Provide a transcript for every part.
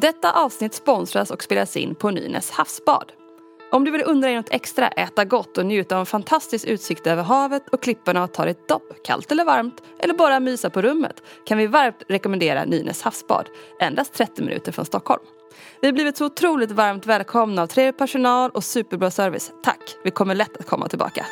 Detta avsnitt sponsras och spelas in på Nynäs havsbad. Om du vill undra dig något extra, äta gott och njuta av en fantastisk utsikt över havet och klipporna och ta ett dopp, kallt eller varmt, eller bara mysa på rummet, kan vi varmt rekommendera Nynäs havsbad, endast 30 minuter från Stockholm. Vi har blivit så otroligt varmt välkomna av trevlig personal och superbra service. Tack! Vi kommer lätt att komma tillbaka.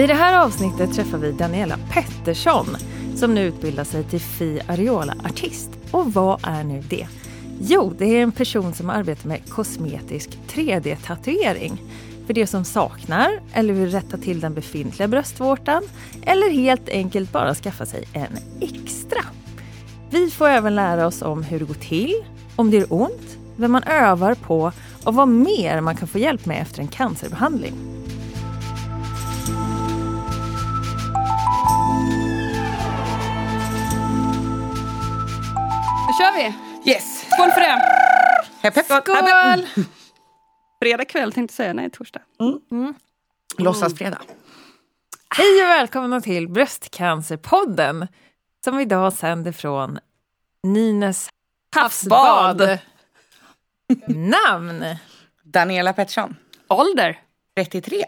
I det här avsnittet träffar vi Daniela Pettersson som nu utbildar sig till Fi-Ariola-artist. Och vad är nu det? Jo, det är en person som arbetar med kosmetisk 3D-tatuering för det som saknar eller vill rätta till den befintliga bröstvårtan eller helt enkelt bara skaffa sig en extra. Vi får även lära oss om hur det går till, om det gör ont, vem man övar på och vad mer man kan få hjälp med efter en cancerbehandling. Kör vi! Yes! Skål för det! Hepp, hepp. Skål! Fredag kväll tänkte jag säga, nej torsdag. Låtsasfredag. Hej och välkomna till Bröstcancerpodden som idag sänder från Nynäs Havsbad! Namn? Daniela Pettersson, Ålder? 33.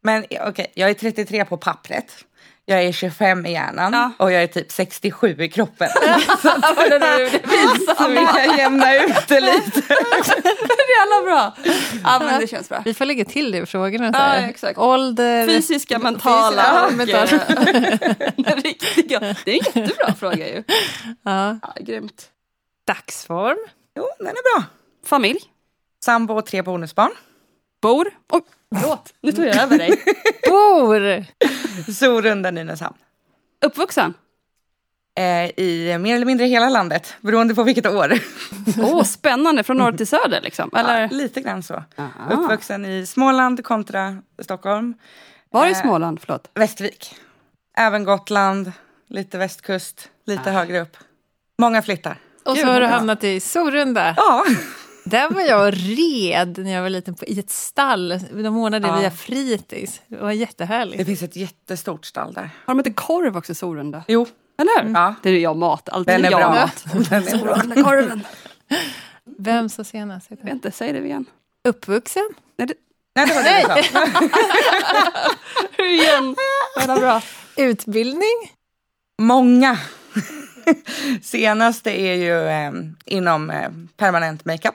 Men okej, jag är 33 på pappret. Jag är 25 i hjärnan Ja. och jag är typ 67 i kroppen. det är Så vill jag jämna ut det lite. jävla bra! Ja men det känns bra. Vi får lägga till det i frågorna. Ja, så här. exakt. Ålder? Fysiska, mentala Ja, och mentala. eh, riktiga. Det är en jättebra fråga ju. Ja. Ja, grymt. Dagsform? Jo, den är bra. Familj? Sambo och tre bonusbarn. Bor? Oj, förlåt. Nu tog jag över dig. Bor? Sorunda, Nynäshamn. Uppvuxen? Eh, I mer eller mindre hela landet, beroende på vilket år. Åh, spännande. Från norr till söder liksom? Eller? Ja, lite grann så. Aha. Uppvuxen i Småland kontra Stockholm. Var i Eh, Småland? Förlåt. Västervik. Även Gotland, lite västkust, lite högre upp. Många flyttar. Och Gud, så har du hamnat i Sorunda. Ja, Där var jag red när jag var liten på, i ett stall. De ordnade Ja. via fritids. Det var jättehärligt. det finns ett jättestort stall där. Har de inte korv också Sorunda? Jo, Eller hur? Ja. Det är jag mat. Alltid den är jag bra. mat. Den är bra. Sorundakorven. Vem sa senast? Jag vet inte, säg det igen. Uppvuxen? Nej, det... Nej, det var det du sa. igen. Jävla bra. Utbildning? Många. Senaste är ju eh, inom eh, permanent makeup.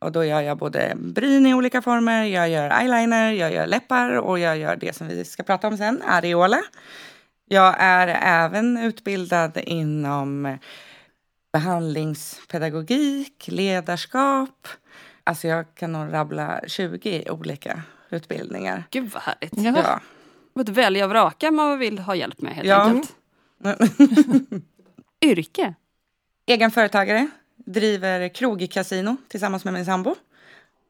Och då gör jag både bryn i olika former, jag gör eyeliner, jag gör läppar och jag gör det som vi ska prata om sen, areola. Jag är även utbildad inom eh, behandlingspedagogik, ledarskap. Alltså jag kan nog rabbla 20 olika utbildningar. Gud vad härligt. Ja. Ja. Att välja och vraka man vill ha hjälp med helt Ja. enkelt. Yrke? Egen företagare, driver krogkasino tillsammans med min sambo.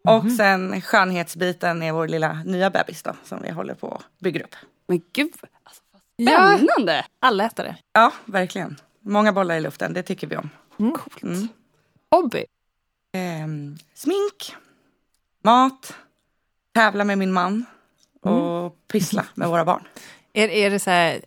Och sen skönhetsbiten är vår lilla nya bebis då, som vi håller på att bygga upp. Men gud, alltså, Ja. vad spännande! Allätare. Ja, verkligen. Många bollar i luften, det tycker vi om. Coolt. Mm. Hobby? Ehm, smink, mat, tävla med min man och pyssla med våra barn. Är, är det så här,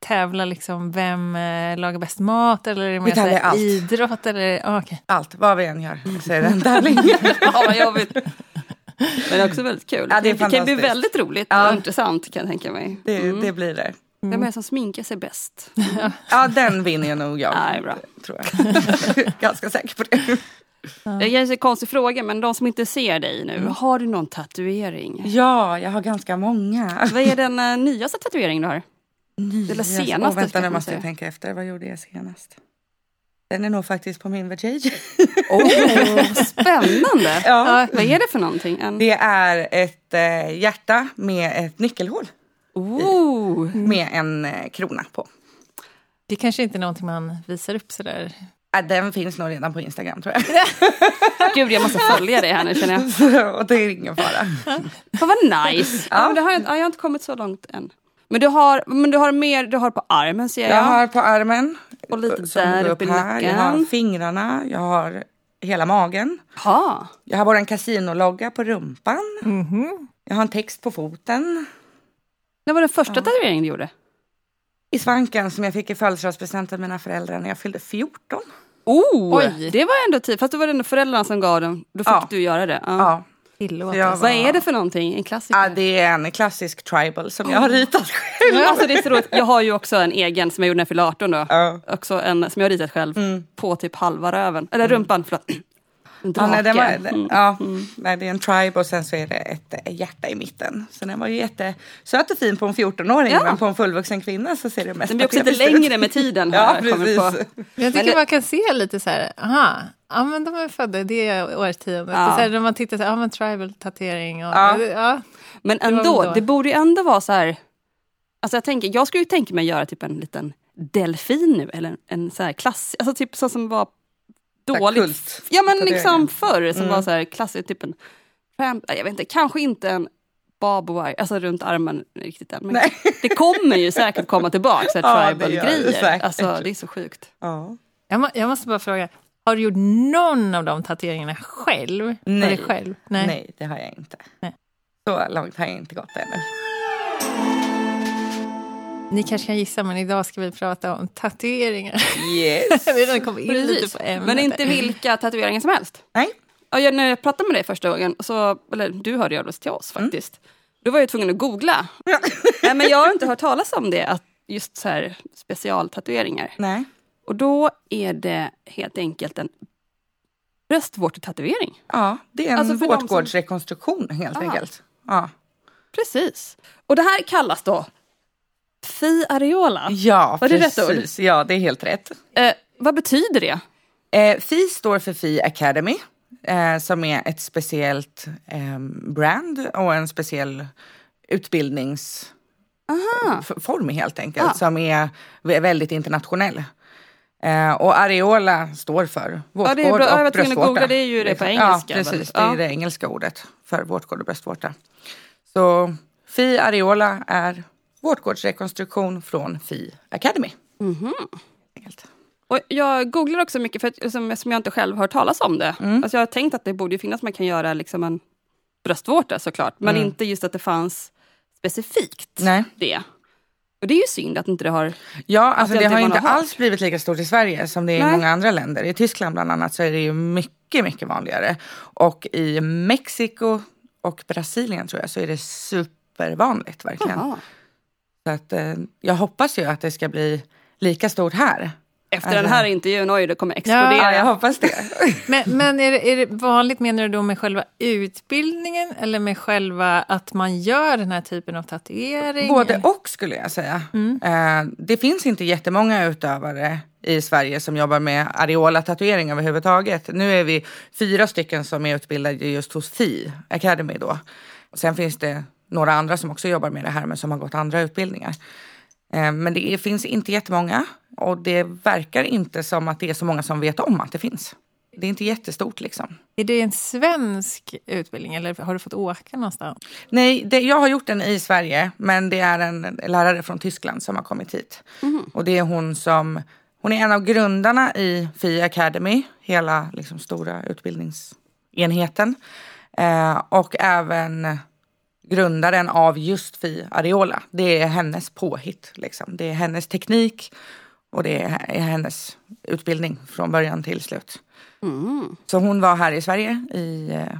tävla liksom vem eh, lagar bäst mat eller är det mer så allt. idrott? Eller, ah, okej. Allt, vad vi än gör, så är det en tävling. Ja, vad jobbigt. Men det är också väldigt kul. Ja, det är kan bli väldigt roligt Ja. och intressant kan jag tänka mig. Det, Mm. det blir det. Vem är det som sminkar sig bäst? Ja, den vinner jag nog jag. Nej, bra. Tror jag. Ganska säker på det. Det är en konstig fråga, men de som inte ser dig nu, har du någon tatuering? Ja, jag har ganska många. Vad är den uh, nyaste tatueringen du har? Eller Yes. senaste, Åh, vänta, nu måste jag tänka efter. Vad gjorde jag senast? Den är nog faktiskt på min vajayjay. Oh, spännande! Ja. Vad är det för någonting? En... Det är ett eh, hjärta med ett nyckelhål Oh. med en eh, krona på. Det kanske inte är någonting man visar upp sådär. Äh, den finns nog redan på Instagram tror Gud, jag måste följa det här nu känner jag. jag. och det är ingen fara. Fan vad nice! Ja. det har jag, ja, jag har inte kommit så långt än. Men du har, men du har mer, du har på armen ser jag. Jag har på armen Och lite som där uppe i här. Jag har nacken. fingrarna, jag har hela magen. Ja. Jag har vår kasinologga på rumpan. Mhm. Jag har en text på foten. Det var den första tatueringen du gjorde. I svanken som jag fick i födelsedagspresent av mina föräldrar när jag fyllde 14. Oh, Oj. det var ändå tid. Fast det var ändå föräldrarna som gav den. Då fick Ja. du göra det. Ja. Ja. Jag oss. Vad är det för någonting? En klassiker? ja, det är en klassisk tribal som jag har ritat själv. Alltså det är så roligt. Jag har ju också en egen som jag gjorde när jag fyllde 18 då. Ja. Också en som jag har ritat själv. På typ halva röven. Eller rumpan, förlåt. En Ja, nej, den var, drake. Mm. ja, nej, det är en tribe och sen så är det ett hjärta i mitten. Så den var ju jättesöt och fin på en 14-åring Ja. men på en fullvuxen kvinna så ser det mest Den blir också lite längre med tiden. Ja, jag kommit precis. på. Jag tycker Men- man kan se lite så här, aha, ja men de är födda i det årtiondet. Ja. Så här, när man tittar så här, ja men tribal tatuering och Ja. ja. Men Det ändå, då. det borde ju ändå vara så här. Alltså jag, tänker, jag skulle ju tänka mig att göra typ en liten delfin nu. Eller en så här klass, alltså typ så som var här dåligt. kult. Ja men liksom förr som Mm. var så här klassiskt, typ en jag vet inte, kanske inte en barbed wire, alltså runt armen riktigt än. Men Nej. det kommer ju säkert komma tillbaka, så här tribal-grejer. Alltså det är så sjukt. Ja. Jag, må, jag måste bara fråga, har du gjort någon av de tatueringarna själv? Nej. själv? Nej. det har jag inte. Nej. Så långt har jag inte gått ännu. Ni kanske kan gissa, men idag ska vi prata om tatueringar. Yes. vi redan kom in Precis. lite på ämnet. Men inte vilka tatueringar som helst. Nej. Ja, jag, när jag pratade med dig första gången, så, eller du hörde av dig till oss faktiskt. Då var jag tvungen att googla. Nej, men jag har inte hört talas om det, att just så här specialtatueringar. Nej. Och då är det helt enkelt en bröstvårtetatuering. Ja, det är en Alltså de som- vårtgårdsrekonstruktion helt Aha. enkelt. Ja. Precis. Och det här kallas då Fi areola. Ja, Var det rätt precis. Ja, det är helt rätt. Eh, vad betyder det? Eh, FI står för Fi Academy eh, som är ett speciellt eh, brand och en speciell utbildningsform helt enkelt Ah. som är vä- väldigt internationell. Eh, och areola står för vårtgård det är bra. och Jag var tvungen att bröstvårta. googla, det är ju det på engelska, Ja, precis. väl? Det är Ja. det engelska ordet för vårtgård och bröstvårta. Så Fi areola är vårtgårdsrekonstruktion från Fi Academy. Mhm. Enkelt. Och jag googlar också mycket för att, liksom, eftersom jag inte själv har hört talas om det. Mm. Alltså jag har tänkt att det borde finnas, man kan göra liksom en bröstvårta såklart. Men Mm. inte just att det fanns specifikt Nej. det. Och det är ju synd att inte det har... Ja, alltså det det har inte har alls blivit lika stort i Sverige som det är i Nej. många andra länder. I Tyskland bland annat så är det ju mycket, mycket vanligare. Och i Mexiko och Brasilien tror jag så är det supervanligt verkligen. Jaha. Så att, eh, jag hoppas ju att det ska bli lika stort här. Efter den här intervjun, oj det kommer explodera. Ja, jag hoppas det. Men, men är, det, är det vanligt, menar du då med själva utbildningen eller med själva att man gör den här typen av tatuering? Både och skulle jag säga. Mm. Eh, det finns inte jättemånga utövare i Sverige som jobbar med areola-tatuering överhuvudtaget. Nu är vi fyra stycken som är utbildade just hos FI Academy då. Sen finns det några andra som också jobbar med det här men som har gått andra utbildningar. Eh, men det finns inte jättemånga och det verkar inte som att det är så många som vet om att det finns. Det är inte jättestort liksom. Är det en svensk utbildning eller har du fått åka någonstans? Nej, det, jag har gjort den i Sverige, men det är en lärare från Tyskland som har kommit hit. Och det är hon som, hon är en av grundarna i FI Academy, hela liksom, stora utbildningsenheten. Eh, och även grundaren av just FI Areola. Det är hennes påhitt, liksom. Det är hennes teknik och det är hennes utbildning från början till slut. Mm. Så hon var här i Sverige i eh,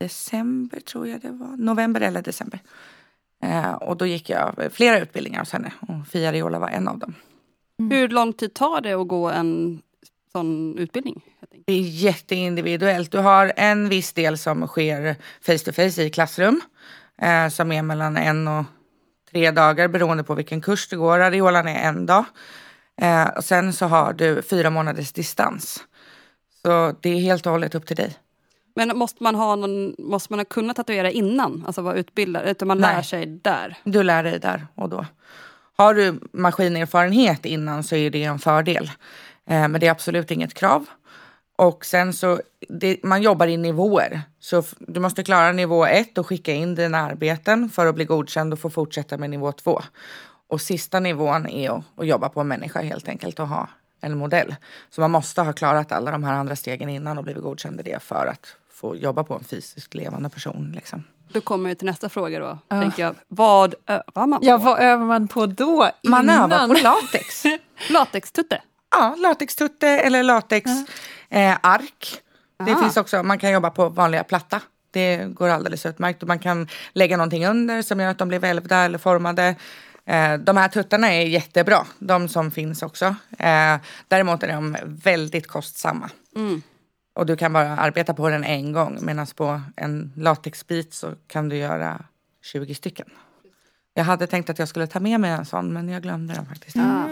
december, tror jag det var. November eller december. Eh, och då gick jag flera utbildningar hos henne och Fia Riola var en av dem. Hur lång tid tar det att gå en sån utbildning? Det är jätteindividuellt. Du har en viss del som sker face to face i klassrum. Eh, som är mellan en och tre dagar beroende på vilken kurs du går. Areolan är en dag. Eh, och sen så har du fyra månaders distans. Så det är helt och hållet upp till dig. Men måste man ha någon, måste man ha kunnat tatuera innan? Alltså vara utbildad? Utan man Nej. lär sig där? Du lär dig där och då. Har du maskinerfarenhet innan så är det en fördel. Eh, men det är absolut inget krav. Och sen så, det, man jobbar i nivåer. Så du måste klara nivå ett och skicka in dina arbeten för att bli godkänd och få fortsätta med nivå två. Och sista nivån är att, att jobba på en människa helt enkelt och ha en modell. Så man måste ha klarat alla de här andra stegen innan och blivit godkänd i det för att få jobba på en fysiskt levande person. Liksom. Då kommer vi till nästa fråga då. Tänker jag, vad övar man på? Ja, vad övar man på då? Man innan? övar på latex. Latextutte? Ja, latextutte eller latexark. Eh, ark. det finns också, man kan jobba på vanliga platta. Det går alldeles utmärkt. Och man kan lägga någonting under som gör att de blir välvda eller formade. Eh, de här tuttarna är jättebra, de som finns också. Eh, däremot är de väldigt kostsamma. Mm. Och du kan bara arbeta på den en gång. Medan på en latexbit så kan du göra 20 stycken. Jag hade tänkt att jag skulle ta med mig en sån men jag glömde den faktiskt. Ja.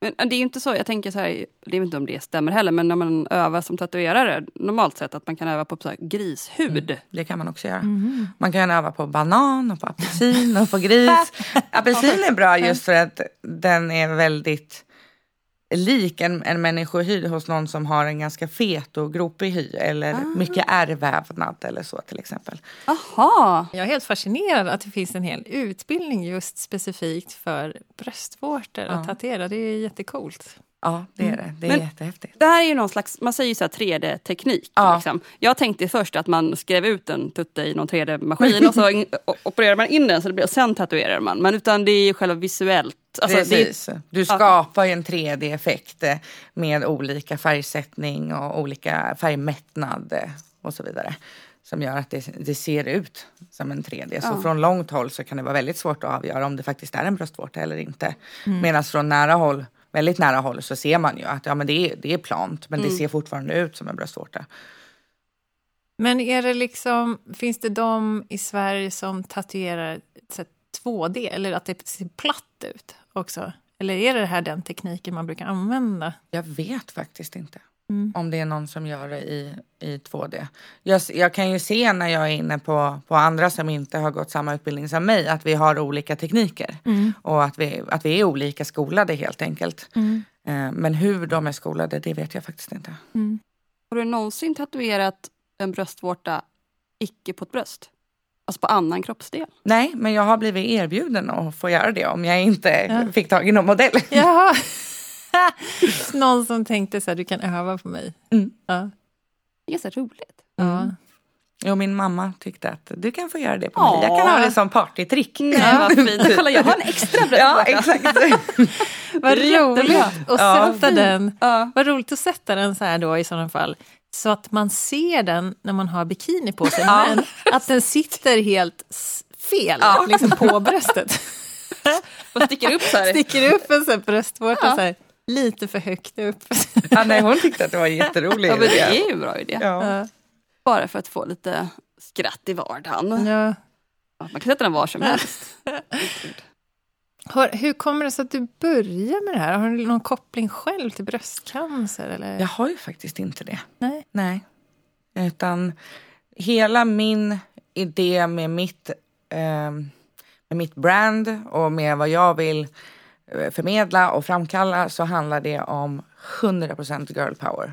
Men det är inte så, jag tänker så här, jag vet inte om det stämmer heller, men när man övar som tatuerare, normalt sett att man kan öva på så här grishud. Det kan man också göra. Man kan öva på banan och på apelsin och på gris. Apelsin är bra just för att den är väldigt lik en, en människohy hos någon som har en ganska fet och gropig hy eller mycket ärrvävnad eller så till exempel. Aha. Jag är helt fascinerad att det finns en hel utbildning just specifikt för bröstvårtor att tatuera. Det är jättecoolt. Ja, det är det. Det är Men- jättehäftigt. Det här är ju någon slags, man säger ju så här 3D-teknik. Ja. Liksom. Jag tänkte först att man skrev ut en tutte i någon 3D-maskin och så in, o- opererar man in den så det blir, och sen tatuerar man. Men utan det är ju själva visuellt. Alltså, det Precis. Du skapar ju en 3D-effekt eh, med olika färgsättning och olika färgmättnad och så vidare. Som gör att det, det ser ut som en 3D. Så Ja. från långt håll så kan det vara väldigt svårt att avgöra om det faktiskt är en bröstvårta eller inte. Medan från nära håll, väldigt nära håll så ser man ju att ja, men det, är, det är plant men det ser fortfarande ut som en bröstvårta. Men är det liksom, finns det de i Sverige som tatuerar så här 2D eller att det ser platt ut också? Eller är det här den tekniken man brukar använda? Jag vet faktiskt inte. Mm. Om det är någon som gör det i, i 2D. Jag, jag kan ju se när jag är inne på, på andra som inte har gått samma utbildning som mig att vi har olika tekniker. Och att vi, att vi är olika skolade helt enkelt. Eh, Men hur de är skolade det vet jag faktiskt inte. Har du någonsin tatuerat en bröstvårta icke på ett bröst? Alltså på annan kroppsdel? Nej, men jag har blivit erbjuden att få göra det om jag inte fick tag i någon modell. Jaha! Någon som tänkte så här, du kan öva på mig. Mm. Ja. Det är ganska roligt. Ja. Jo, min mamma tyckte att du kan få göra det på mig. Jag kan Åh. ha det som partytrick. Nej vad fint. Kolla jag har en extra Ja, bröstvårta. exakt. Vad roligt att Ja, sätta den. Ja. Vad roligt att sätta den så här då i sådana fall. Så att man ser den när man har bikini på sig. Men att den sitter helt fel liksom på bröstet. Och sticker upp så här. Sticker upp en sån här bröstvårta Ja. så här, lite för högt upp. Ja, nej, hon tyckte att det var en jätterolig Ja, men det idé. är ju en bra idé. Ja. Bara för att få lite skratt i vardagen. Ja. Man kan sätta den var som helst. Har, hur kommer det sig att du börjar med det här? Har du någon koppling själv till bröstcancer? Eller? Jag har ju faktiskt inte det. Nej. Nej. Utan hela min idé med mitt, eh, med mitt brand och med vad jag vill förmedla och framkalla så handlar det om 100% girl power.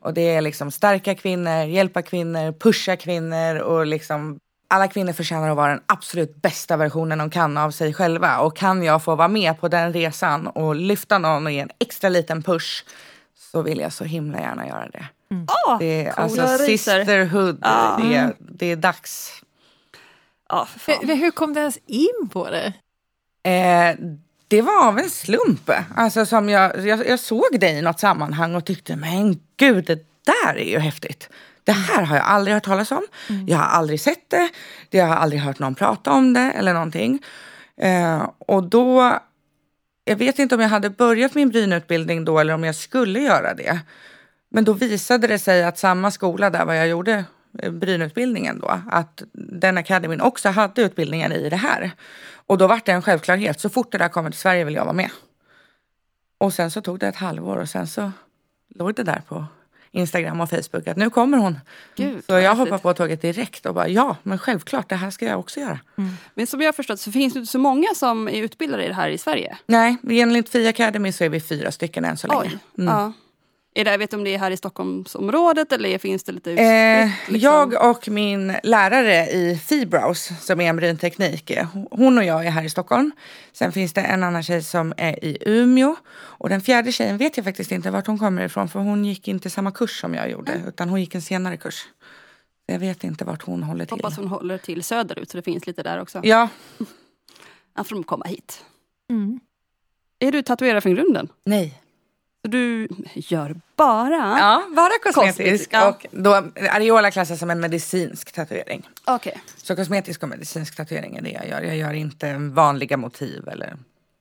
Och det är liksom stärka kvinnor, hjälpa kvinnor, pusha kvinnor och liksom alla kvinnor förtjänar att vara den absolut bästa versionen de kan av sig själva. Och kan jag få vara med på den resan och lyfta någon och ge en extra liten push så vill jag så himla gärna göra det. Åh, Det är coola alltså sisterhood. Ja. Det, är, det är dags. Fan. Men hur kom du ens in på det? Eh, det var av en slump. Alltså som jag, jag, jag såg dig i något sammanhang och tyckte men gud det där är ju häftigt. Det här har jag aldrig hört talas om. Jag har aldrig sett det. Jag har aldrig hört någon prata om det eller någonting. Eh, och då, jag vet inte om jag hade börjat min brynutbildning då eller om jag skulle göra det. Men då visade det sig att samma skola där var jag gjorde eh, brynutbildningen då, att den akademin också hade utbildningen i det här. Och då var det en självklarhet, så fort det där kommer till Sverige vill jag vara med. Och sen så tog det ett halvår och sen så låg det där på Instagram och Facebook att nu kommer hon. Gud, så jag hoppade på tåget direkt och bara ja, men självklart det här ska jag också göra. Men som jag har förstått så finns det inte så många som är utbildade i det här i Sverige. Nej, enligt Fi Academy så är vi fyra stycken än så länge. Oj. Mm. Ja. Är det, vet du om det är här i Stockholmsområdet eller finns det lite Eh, utspritt? liksom? jag och min lärare i Fibrows som är en brynteknik, eh, hon och jag är här i Stockholm. Sen finns det en annan tjej som är i Umeå. Och den fjärde tjejen vet jag faktiskt inte vart hon kommer ifrån för hon gick inte samma kurs som jag gjorde utan hon gick en senare kurs. Jag vet inte vart hon håller till. Hoppas hon håller till söderut så det finns lite där också. Ja, Annars får de komma hit. Mm. Är du tatuerad från grunden? nej. Så du gör bara? Ja, bara kosmetisk. Ja. Och då, areola klassas som en medicinsk tatuering. Okej. Så kosmetisk och medicinsk tatuering är det jag gör. Jag gör inte vanliga motiv eller,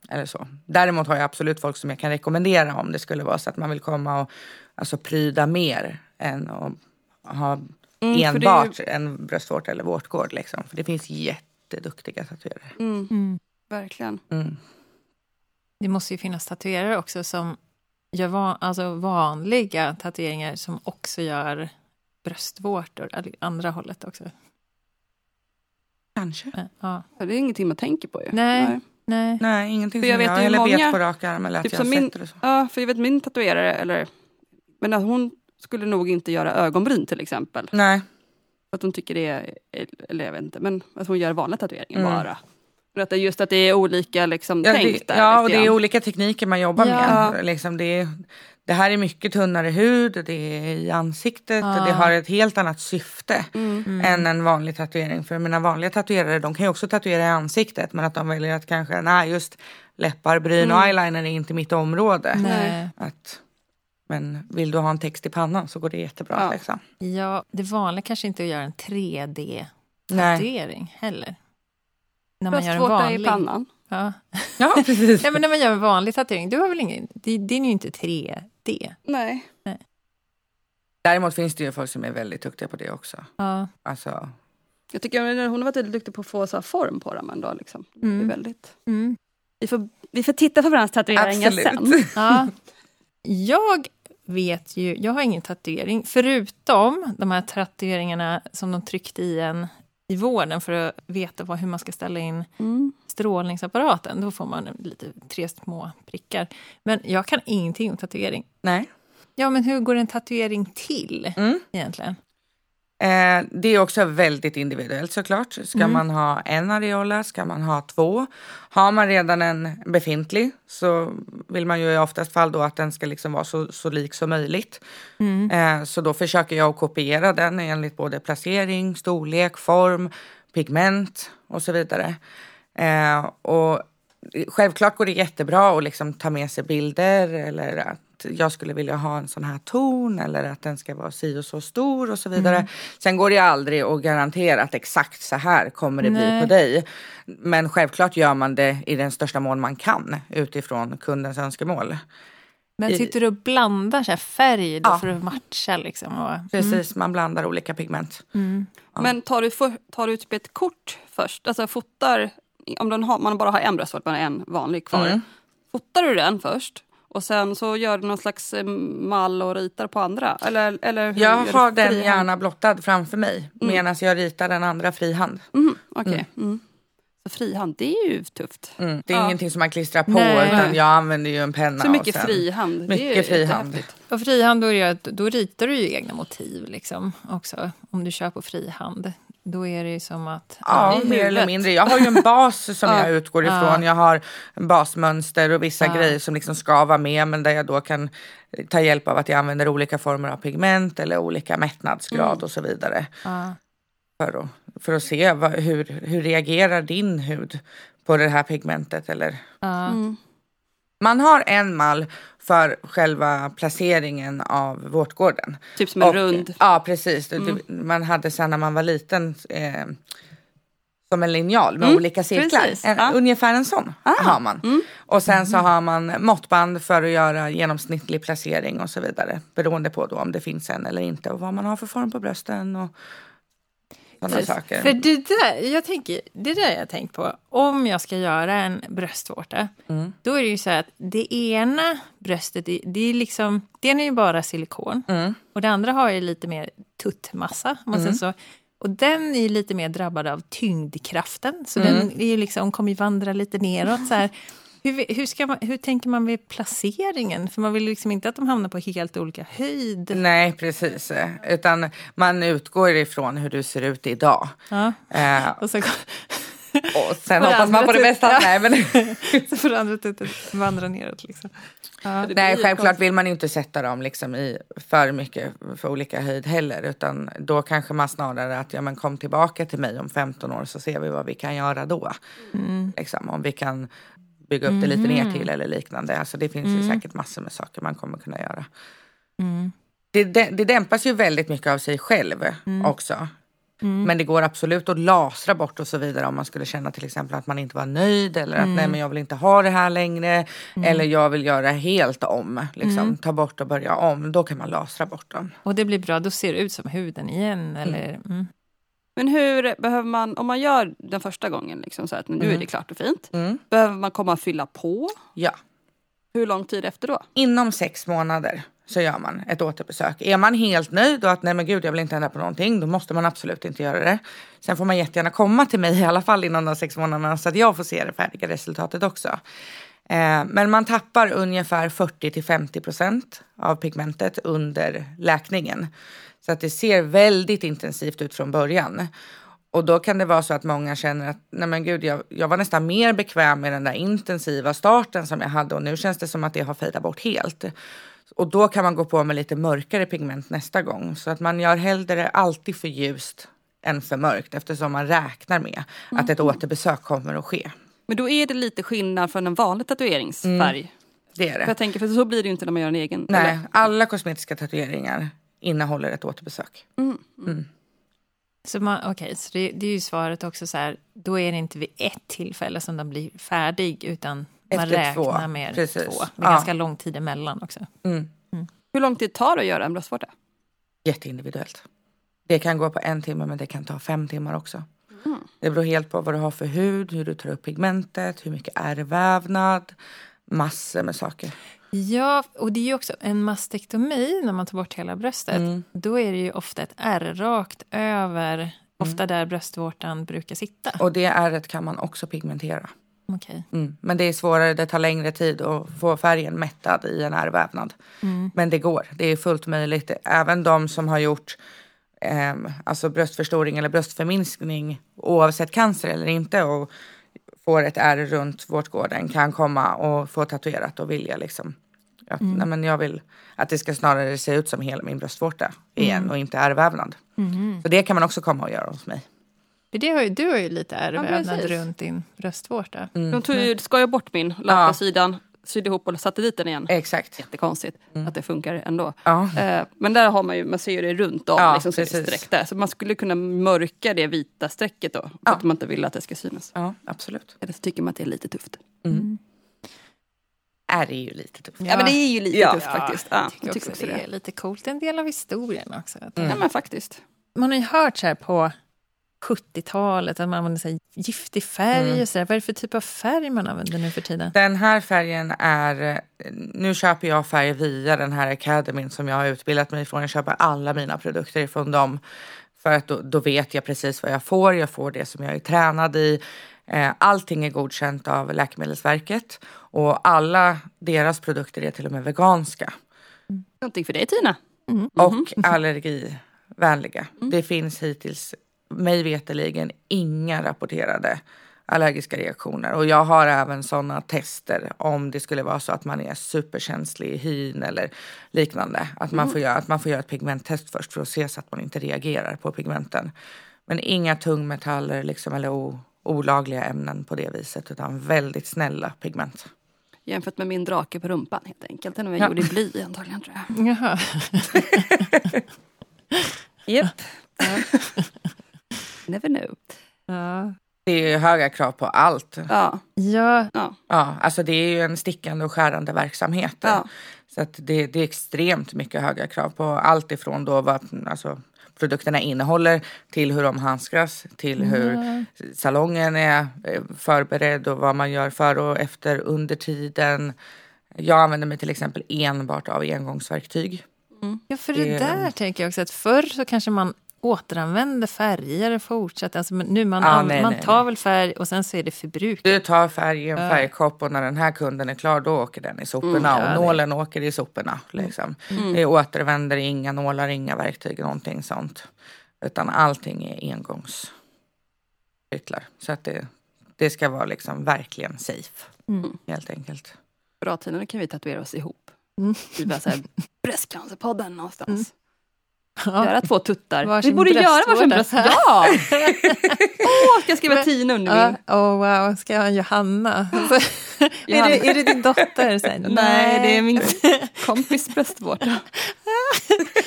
eller så. Däremot har jag absolut folk som jag kan rekommendera om det skulle vara så att man vill komma och alltså, pryda mer än att ha Mm, enbart en bröstvårta eller vårtgård. Liksom. För det finns jätteduktiga tatuerare. Mm, Mm. verkligen. Mm. Det måste ju finnas tatuerare också som gör va- alltså vanliga tatueringar som också gör bröstvårtor, eller andra hållet också. Kanske. Eh, Ja. Det är ingenting man tänker på ju. Nej. Nej. Nej, ingenting För som jag jag, vet ju eller många- vet på rak arm eller att Typ jag har som min- sett. Ja, för jag vet min tatuerare, eller men att hon skulle nog inte göra ögonbryn till exempel. Nej. Att hon tycker det är, eller jag vet inte, men att hon gör vanliga tatueringar Mm. bara. För att det är just att det är olika liksom, Ja, tänk det, där. ja och det är olika tekniker man jobbar Ja. med. Liksom det, det här är mycket tunnare hud, det är i ansiktet, Ja. det har ett helt annat syfte Mm. än en vanlig tatuering. För mina vanliga tatuerare de kan ju också tatuera i ansiktet men att de väljer att kanske, nej just läppar, bryn och eyeliner är inte mitt område. Nej. Att, men vill du ha en text i pannan så går det jättebra. Ja. Liksom. Ja, det vanliga kanske inte är att göra en 3D-tatuering Nej. heller. När man gör en Bröstvårta i vanlig. pannan. Ja. Ja, precis. Nej, men när man gör en vanlig tatuering, du har väl ingen, det, det är ju inte 3D. Nej. Däremot finns det ju folk som är väldigt duktiga på det också. Ja. Alltså, Jag tycker att hon har varit väldigt duktig på att få så här form på dem ändå. Liksom. Det är Mm. väldigt... Mm. vi, får, vi får titta på varandras tatueringar sen. absolut. Ja. Jag vet ju, jag har ingen tatuering, förutom de här tatueringarna som de tryckte i en i vården för att veta vad, hur man ska ställa in Mm. strålningsapparaten. Då får man lite tre små prickar. Men jag kan ingenting om tatuering. nej. Ja, men hur går en tatuering till Mm. egentligen? Eh, det är också väldigt individuellt såklart. Ska Mm. man ha en areola? Ska man ha två? Har man redan en befintlig så vill man ju i oftast fall då att den ska liksom vara så, så lik som möjligt. Mm. Eh, så då försöker jag att kopiera den enligt både placering, storlek, form, pigment och så vidare. Eh, och självklart går det jättebra att liksom ta med sig bilder eller att jag skulle vilja ha en sån här ton eller att den ska vara si och så stor och så vidare. Sen går det aldrig att garantera att exakt så här kommer det Nej. bli på dig. Men självklart gör man det i den största mån man kan utifrån kundens önskemål. Men sitter du och blandar så här färg då Ja. för att matcha? Liksom, och, Precis, man blandar olika pigment. mm. Men tar du, för, tar du typ ett kort först? Alltså fotar, om den har, man bara har en bröstvårta, man har en vanlig kvar. Mm. Fotar du den först? Och sen så gör du någon slags eh, mall och ritar på andra? Eller, eller hur Jag har den frihand? gärna blottad framför mig Mm. medan jag ritar den andra frihand. Mm, Okej. Mm. Så frihand, det är ju tufft. Mm. Det är Ja. ingenting som man klistrar på Nej. utan jag använder ju en penna. Så mycket och sen, frihand. det är ju Mycket frihand. Och frihand, då, är det, ju att- då ritar du ju egna motiv liksom, också. Om du kör på frihand. Då är det ju som att... Ja, mer eller mindre. Jag har ju en bas som Ja. jag utgår Ja. ifrån. Jag har basmönster och vissa Ja. grejer som liksom ska vara med men där jag då kan ta hjälp av att jag använder olika former av pigment eller olika mättnadsgrad Mm. och så vidare. Ja. För att, för att se vad, hur, hur reagerar din hud på det här pigmentet eller Ja. Mm. Man har en mall för själva placeringen av vårtgården. Typ som en Och- rund. Ja, precis. Mm. Man hade sen när man var liten eh, som en linjal med Mm, olika cirklar. En, Ja. Ungefär en sån Ah. har man. Mm. Och sen så har man måttband för att göra genomsnittlig placering och så vidare. Beroende på då om det finns en eller inte och vad man har för form på brösten och sådana saker. För det där, jag tänker, det där jag tänkt på. Om jag ska göra en bröstvårta, Mm. då är det ju så att det ena bröstet, det, är liksom, det är ju bara silikon. Mm. Och det andra har ju lite mer tuttmassa, om man säger så. Och den är ju lite mer drabbad av tyngdkraften. Så Mm. den är ju liksom, kommer ju vandra lite neråt. Så här. Hur, hur, ska man, hur tänker man vid placeringen? För man vill liksom inte att de hamnar på helt olika höjd. Nej, precis. Utan man utgår ifrån hur du ser ut idag. Ja. Eh, Och så, och sen hoppas man på det bästa. typ- Nej, men, så får andra tutet vandra neråt. Liksom. Ja. Nej, självklart vill man inte sätta dem liksom i för mycket för olika höjd heller. Utan då kanske man snarare att ja, men kom tillbaka till mig om 15 år så ser vi vad vi kan göra då. Liksom, om vi kan bygga upp det lite ner till eller liknande. Alltså, det finns ju säkert massor med saker man kommer kunna göra. Det, det, det dämpas ju väldigt mycket av sig själv också. Men det går absolut att lasra bort och så vidare om man skulle känna till exempel att man inte var nöjd eller att nej men jag vill inte ha det här längre. Eller jag vill göra helt om, liksom ta bort och börja om. Då kan man lasra bort dem. Och det blir bra, då ser det ut som huden igen. Eller, mm. Men hur behöver man, om man gör den första gången, liksom så att nu är det klart och fint. Mm. Behöver man komma och fylla på? Ja, Hur lång tid efter då? inom sex månader så gör man ett återbesök. Är man helt nöjd och att nej men gud jag vill inte ändra på någonting då måste man absolut inte göra det. Sen får man jättegärna komma till mig i alla fall inom de sex månaderna så att jag får se det färdiga resultatet också. Eh, men man tappar ungefär 40 till 50 procent av pigmentet under läkningen. Så att det ser väldigt intensivt ut från början. Och då kan det vara så att många känner att nej men gud, jag, jag var nästan mer bekväm med den där intensiva starten som jag hade och nu känns det som att det har fejdat bort helt. Och då kan man gå på med lite mörkare pigment nästa gång. Så att man gör hellre alltid för ljust än för mörkt eftersom man räknar med att ett återbesök kommer att ske. Men då är det lite skillnad från en vanlig tatueringsfärg. Det är För det. jag tänker, för så blir det ju inte när man gör en egen. Nej, eller? alla kosmetiska tatueringar innehåller ett återbesök. Så, man, okay, så det, det är ju svaret också så här, då är det inte vid ett tillfälle som den blir färdig utan man Efter räknar två, med precis. två. Med Ja. ganska lång tid emellan också. Mm. Hur lång tid tar det att göra en bröstvårta? Jätteindividuellt. Det kan gå på en timme men det kan ta fem timmar också. Det beror helt på vad du har för hud, hur du tar upp pigmentet, hur mycket ärrvävnad, massor med saker. Ja, och det är ju också en mastektomi när man tar bort hela bröstet. Mm. Då är det ju ofta ett ärr rakt över, ofta där bröstvårtan brukar sitta. Och det ärret kan man också pigmentera. Okej. Mm. Men det är svårare, det tar längre tid att få färgen mättad i en ärrvävnad. Men det går, det är fullt möjligt. Även de som har gjort eh, alltså bröstförstoring eller bröstförminskning oavsett cancer eller inte och får ett ärr runt vårtgården kan komma och få tatuerat och vilja liksom att, nej, men jag vill att det ska snarare se ut som hela min bröstvårta igen och inte ärrvävnad. Så det kan man också komma och göra hos mig. Det har ju, du har ju lite ärrvävnad precis. runt din bröstvårta. De tog ju, skar bort min, la Ja. sidan, sydde ihop och satte dit den igen. Exakt. Jättekonstigt att det funkar ändå. Ja. Eh, men där har man ju, man ser ju det runt om, Ja, liksom, så det streck där. Så man skulle kunna mörka det vita strecket då, för Ja. att man inte vill att det ska synas. Ja, absolut. Eller så tycker man att det är lite tufft. Är ju lite tufft. Ja, men det är ju lite Ja. tufft faktiskt. Ja, Jag tycker också det är lite coolt. Det är en del av historien också. Att Ja men faktiskt. Man har ju hört så här på 70-talet att man använder så här giftig färg och så där. Vad är det för typ av färg man använder nu för tiden? Den här färgen är, nu köper jag färg via den här academin som jag har utbildat mig ifrån. Jag köper alla mina produkter ifrån dem. För att då, då vet jag precis vad jag får. Jag får det som jag är tränad i. Eh, Allting är godkänt av Läkemedelsverket. Och alla deras produkter är till och med veganska. Någonting för dig Tina. Och allergivänliga. Det finns hittills, mig veterligen, inga rapporterade allergiska reaktioner. Och jag har även sådana tester om det skulle vara så att man är superkänslig i hyn eller liknande. Att man, får göra, att man får göra ett pigmenttest först för att se så att man inte reagerar på pigmenten. Men inga tungmetaller liksom, eller o, olagliga ämnen på det viset utan väldigt snälla pigment. Jämfört med min drake på rumpan helt enkelt. Den var jag Ja. gjord i bly antagligen tror jag. Jaha. Japp. Never know. Ja. Det är ju höga krav på allt. Ja. ja, ja. Ja, alltså det är ju en stickande och skärande verksamhet. Ja. Så att det, det är extremt mycket höga krav på allt ifrån då vad alltså, produkterna innehåller till hur de handskas, till hur salongen är eh, förberedd och vad man gör före och efter under tiden. Jag använder mig till exempel enbart av engångsverktyg. ja, för det Det- där tänker jag också att förr så kanske man återanvänder färger fortsätter. Alltså, nu man, an- nej, man nej, tar nej. väl färg och sen så är det förbruk. Du tar färg i en Ja. färgkopp och när den här kunden är klar då åker den i soporna Mm, ja, och det- nålen åker i soporna. Liksom. Det återvänder inga nålar, inga verktyg, någonting sånt. Utan allting är engångscyklar. Så att det, det ska vara liksom verkligen safe. Mm. Helt enkelt. Bra Tina, nu kan vi tatuera oss ihop. Mm. Vi bara såhär, Bröstcancerpodden någonstans. Mm. Göra två tuttar. Varsin vi borde göra varsin bröst. bröstvårta. Ja! Åh, ska jag skriva Tina under min? oh, wow, ska jag ha en Johanna? Så, är, Johanna. det, är det din dotter? Här, Nej, det är min kompis bröstvårta.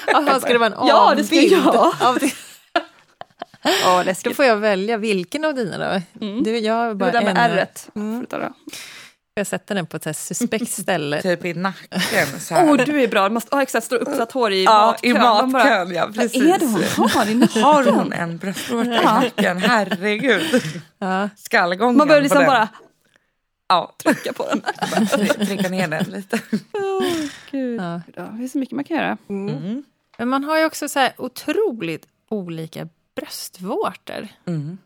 Jaha, ska det vara en Ja, det ska jag. av det? Ja, Då får jag välja vilken av dina då? Mm. Du, jag har Det bara där med ärret. Mm. Jag sätter den på ett så suspekt ställe. Typ i nacken så här. Åh, du är bra. Du måste ha exakt stå uppsatt hår i ja, matkön. i Man bara, matkön. Ja, Vad precis. är det hon har i nacken? Har hon en bröstvårta i nacken? Herregud. Ja. Skallgången Man börjar på liksom den. bara Ja, trycka på den. try- trycka ner den lite. Gud. Ja. Det är så mycket man kan göra. Mm. Men man har ju också så här otroligt olika bröstvårtor, Mm.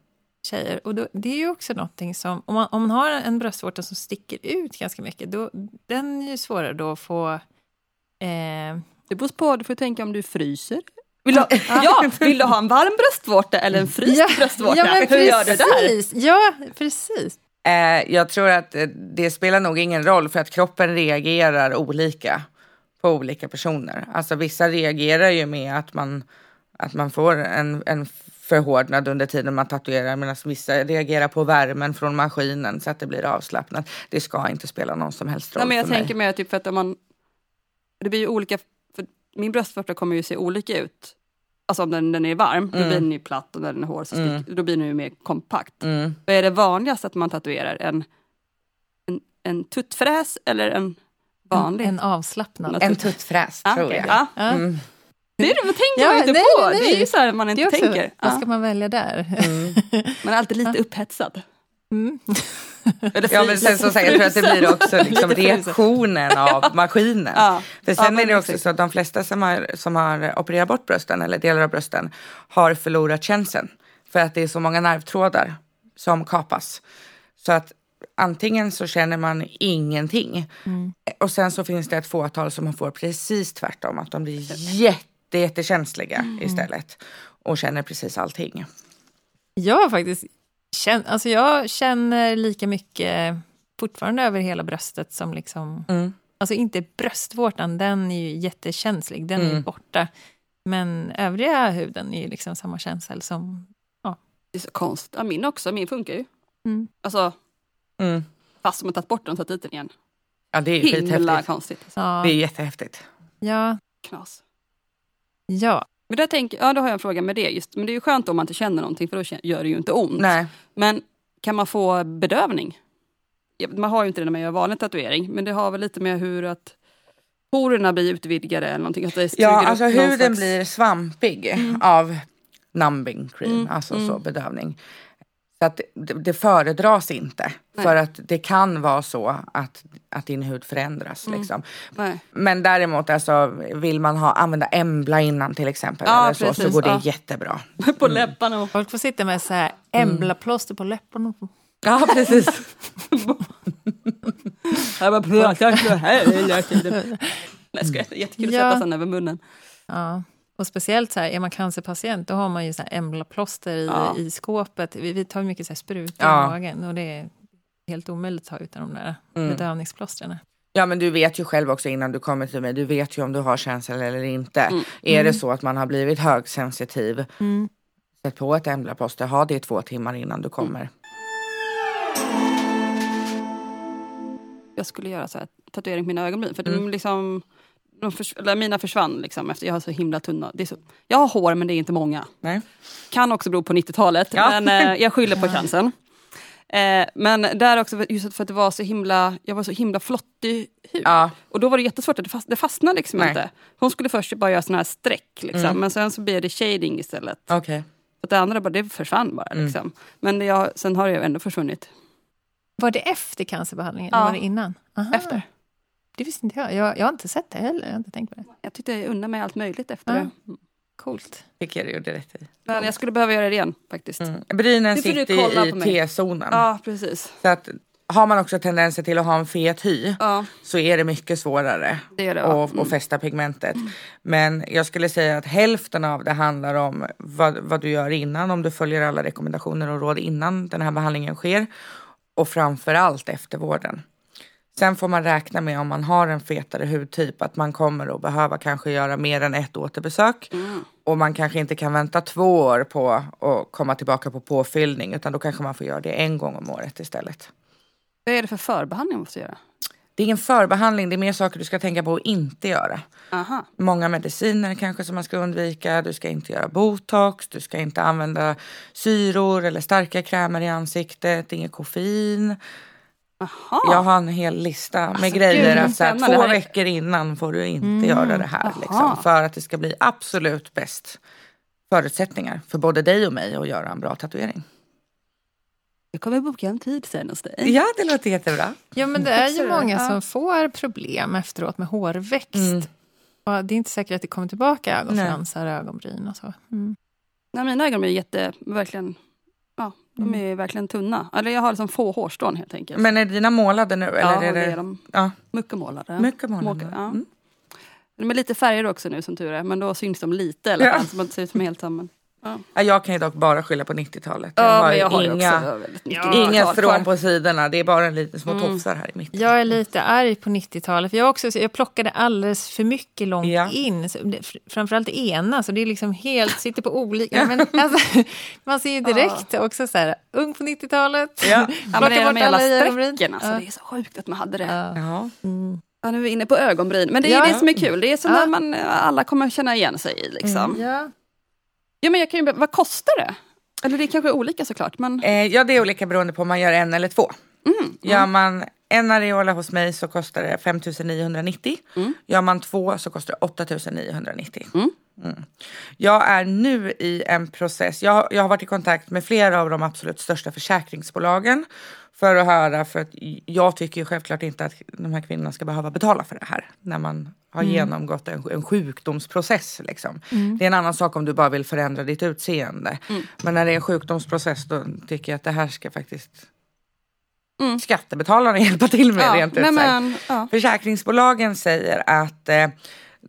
Tjejer. Och då, det är ju också någonting som, om man, om man har en bröstvårta som sticker ut ganska mycket, då, den är ju svårare då att få... Eh, Det beror på, du får tänka om du fryser. Vill du, ha, ja, vill du ha en varm bröstvårta eller en fryst bröstvårta? ja, men Hur gör du där? precis. Ja, precis. Eh, jag tror att eh, det spelar nog ingen roll för att kroppen reagerar olika på olika personer. Alltså vissa reagerar ju med att man, att man får en, en förhårdnad under tiden man tatuerar medan vissa reagerar på värmen från maskinen så att det blir avslappnat. Det ska inte spela någon som helst roll Nej, men jag för mig. tänker mer typ för att om man... Det blir ju olika... För min bröstvårta kommer ju se olika ut. Alltså om den, den är varm, då Mm. blir den ju platt och när den är hård så stick, Mm. då blir den ju mer kompakt. Mm. Vad är det vanligast att man tatuerar? En, en, en tuttfräs eller en vanlig? En avslappnad. En tuttfräs Ah, tror okej. jag. Ja. Ja. Mm. Det är det, vad tänker Ja, man inte nej, på? nej, Det är ju nej. så här man inte också, tänker. vad Ja. ska man välja där? Mm. Man är alltid lite upphetsad. Mm. Ja men sen så säger jag tror att det blir också liksom reaktionen av maskinen. Ja. För sen Ja, är det också så att de flesta som har, som har opererat bort brösten eller delar av brösten har förlorat känseln. För att det är så många nervtrådar som kapas. Så att antingen så känner man ingenting. Och sen så finns det ett fåtal som får precis tvärtom. Att de blir jätte, jättekänsliga istället. Och känner precis allting. Jag har faktiskt känn, alltså jag känner lika mycket fortfarande över hela bröstet som liksom... Mm. Alltså inte bröstvårtan, den är ju jättekänslig, den är Mm. borta. Men övriga huden är ju liksom samma känsel som... Det är så konstigt. Ja, min också, min funkar ju. Mm. Alltså, Mm. fast man tagit bort den och tagit dit den igen. Ja det är ju Himla konstigt. Alltså. Ja, Det är jättehäftigt. ja, Knas. Ja. Men där tänker, ja, då har jag en fråga med det. Just, men det är ju skönt om man inte känner någonting för då gör det ju inte ont. Nej. Men kan man få bedövning? Man har ju inte det när man gör vanlig tatuering, men det har väl lite med hur att porerna blir utvidgade eller någonting. Att det Ja, alltså huden slags- blir svampig av numbing cream, Mm, alltså mm. så bedövning. Så att det, det föredras inte Nej. för att det kan vara så att, att din hud förändras. Mm. Liksom. Men däremot alltså, vill man ha, använda Embla innan till exempel Ja, eller så, så precis, går det ja. jättebra. På läpparna och... Folk får sitta med så här emblaplåster på läpparna. Ja precis. Jag bara pratar så här hela tiden. Nej, jag skojar. Det är jättekul att Ja. sätta sig över munnen. Ja. Och speciellt så här, är man cancerpatient, då har man ju så emblaplåster i, Ja. i skåpet. Vi, vi tar mycket så här sprutor Ja. i magen och det är helt omöjligt att ta utan de där Mm. bedövningsplåstren. Ja men du vet ju själv också innan du kommer till mig, du vet ju om du har känsel eller inte. Mm. Är det så att man har blivit högsensitiv, Mm. sätt på ett Embla-plåster, ha det i två timmar innan du kommer. Jag skulle göra så här, tatuering på mina ögonbryn. För Mm. de liksom, förs- eller mina försvann liksom, efter jag har så himla tunna. Det är så, jag har hår men det är inte många. Nej. Kan också bero på 90-talet, Ja. men eh, jag skyller på cancern. Eh, men där också, just för att det var så himla, jag var så himla flottig hud. Ja. Och då var det jättesvårt, det, fast, det fastnade liksom Nej. inte. Hon skulle först bara göra såna här streck, liksom, Mm. men sen så blev det shading istället. För att det andra bara, det försvann bara. Mm. Liksom. Men det, jag, sen har det ju ändå försvunnit. Var det efter cancerbehandlingen? Ja. Eller var det innan? Aha. Efter. Det visste inte jag. jag. Jag har inte sett det heller. Jag har inte tänkt på det. Jag tyckte jag unnar mig allt möjligt efter Ja. det. Coolt. Tycker jag du gjorde rätt i. Men jag skulle behöva göra det igen faktiskt. Mm. Brynen sitter i. T-zonen. Ja, precis. Så att har man också tendenser till att ha en fet hy Ja, så är det mycket svårare det det. att att fästa pigmentet. Men jag skulle säga att hälften av det handlar om vad, vad du gör innan, om du följer alla rekommendationer och råd innan den här behandlingen sker. Och framför allt eftervården. Sen får man räkna med om man har en fetare hudtyp att man kommer att behöva kanske göra mer än ett återbesök. Och man kanske inte kan vänta två år på att komma tillbaka på påfyllning utan då kanske man får göra det en gång om året istället. Vad är det för förbehandling man måste göra? Det är ingen förbehandling, det är mer saker du ska tänka på att inte göra. Aha. Många mediciner kanske som man ska undvika. Du ska inte göra botox, du ska inte använda syror eller starka krämer i ansiktet, inget koffein. Aha. Jag har en hel lista med Alltså, grejer. gud, att så här, två här är- veckor innan får du inte göra det här. Liksom, för att det ska bli absolut bäst förutsättningar för både dig och mig att göra en bra tatuering. Jag kommer boka en tid sen hos dig. Ja, det låter jättebra. Ja, men det är ju många som får problem efteråt med hårväxt. Mm. Och det är inte säkert att det kommer tillbaka ögonfransar, ögonbryn och så. Mm. Nej, mina ögon är jätte, verkligen, de Mm. är verkligen tunna. Eller jag har liksom få hårstrån helt enkelt. Men är dina målade nu? ja, Eller är det det... är de. Ja, Mycket målade. mycket målade. Ja. Mm. De är lite färger också nu som tur är, men då syns de lite i alla Ja. fall. Så man ser ut som helt samman. Ja, jag kan ju dock bara skylla på 90-talet. Ja, har men ju jag har inga, Ja. inga 90-tal kvar. strån på sidorna. Det är bara en liten små Mm. tofsar här i mitten. Jag är lite arg på 90-talet. För jag, har också, jag plockade alldeles för mycket långt Ja. in. Framförallt det ena, så det är liksom helt, sitter på olika. Men alltså, man ser ju direkt också så här, ung på 90-talet. Ja. Ja, men det är de jävla strecken alltså. Ja. Det är så sjukt att man hade det. Ja. Ja. Ja, nu är vi inne på ögonbryn. Men det är Ja. det som är kul. Det är som Ja. när man, alla kommer känna igen sig i. Liksom. Ja. Ja, men jag kan ju, vad kostar det? Eller det är kanske är olika såklart. Men, Eh, ja, det är olika beroende på om man gör en eller två. mm, Gör man en areola hos mig så kostar det 5 990. Mm. Gör man två så kostar det 8 990. Mm. Mm. Jag är nu i en process. Jag, jag har varit i kontakt med flera av de absolut största försäkringsbolagen för att höra. För att jag tycker ju självklart inte att de här kvinnorna ska behöva betala för det här när man har genomgått en, en sjukdomsprocess. Liksom. Det är en annan sak om du bara vill förändra ditt utseende. Men när det är en sjukdomsprocess då tycker jag att det här ska faktiskt Mm. skattebetalarna hjälpa till med ja, rent ut sagt. men, ja. Försäkringsbolagen säger att eh,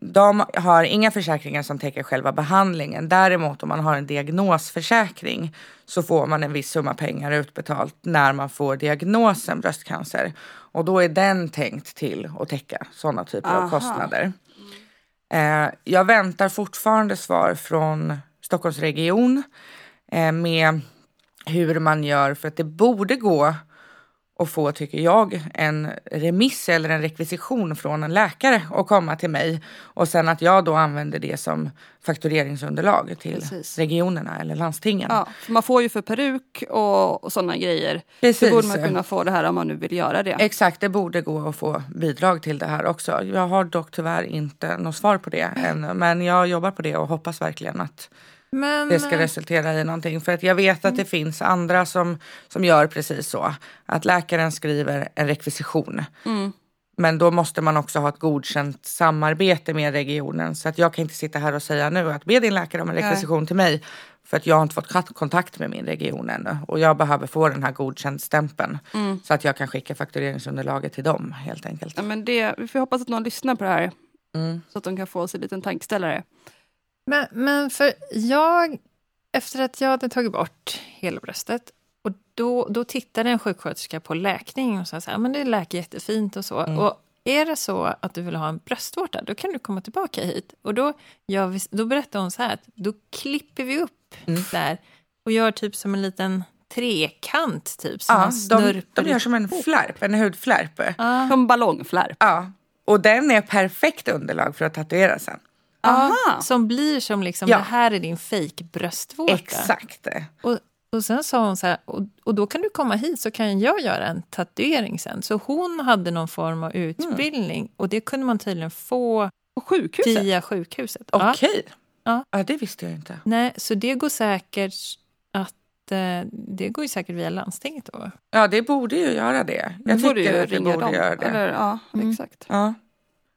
de har inga försäkringar som täcker själva behandlingen. Däremot om man har en diagnosförsäkring så får man en viss summa pengar utbetalt när man får diagnosen bröstcancer. Och då är den tänkt till att täcka sådana typer Aha. av kostnader. Eh, jag väntar fortfarande svar från Stockholmsregion eh, med hur man gör för att det borde gå att få, tycker jag, en remiss eller en rekvisition från en läkare och komma till mig och sen att jag då använder det som faktureringsunderlag till Precis. regionerna eller landstingen. Ja, för man får ju för peruk och, och sådana grejer. Precis. Så borde man kunna få det här om man nu vill göra det. Exakt, det borde gå att få bidrag till det här också. Jag har dock tyvärr inte något svar på det än, men jag jobbar på det och hoppas verkligen att Men, det ska resultera i någonting. För att jag vet att det finns andra som, som gör precis så. Att läkaren skriver en rekvisition. Mm. Men då måste man också ha ett godkänt samarbete med regionen. Så att jag kan inte sitta här och säga nu att be din läkare om en rekvisition till mig. För att jag har inte fått kontakt med min region ännu. Och jag behöver få den här godkänd-stämpeln. Mm. Så att jag kan skicka faktureringsunderlaget till dem helt enkelt. Ja, men det, vi får hoppas att någon lyssnar på det här. Mm. Så att de kan få sig en liten tankeställare. Men, men för jag, efter att jag hade tagit bort hela bröstet, och då, då tittade en sjuksköterska på läkning och sa så här, men det läker jättefint och så. Mm. Och är det så att du vill ha en bröstvårta, då kan du komma tillbaka hit. Och då, vi, då berättade hon så här, att då klipper vi upp Mm. där och gör typ som en liten trekant, typ. Som Ja, de, de gör som en flärp, en hudflärp. Ja. Som ballongflärp. Ja. Och den är perfekt underlag för att tatuera sen. Aha. Som blir som liksom, Ja. det här är din fake bröstvårta. Exakt. Och, och sen sa hon så här, och, och då kan du komma hit så kan jag göra en tatuering sen. Så hon hade någon form av utbildning och det kunde man tydligen få sjukhuset? via sjukhuset. Okej. Ja. Ja, det visste jag inte. Nej, så det går säkert att eh, det går ju säkert via landstinget då. Ja, det borde ju göra det. Jag får tycker du att det borde dem. göra det. Eller, ja, Mm. exakt. Ja.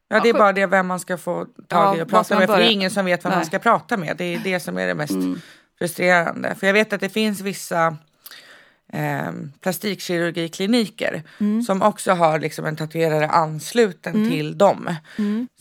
Ja, det är bara det vem man ska få tag i Ja, och prata man med. För det är ingen som vet vem man Nej. ska prata med. Det är det som är det mest Mm. frustrerande. För jag vet att det finns vissa eh, plastikkirurgikliniker som också har liksom en tatuerare ansluten till dem.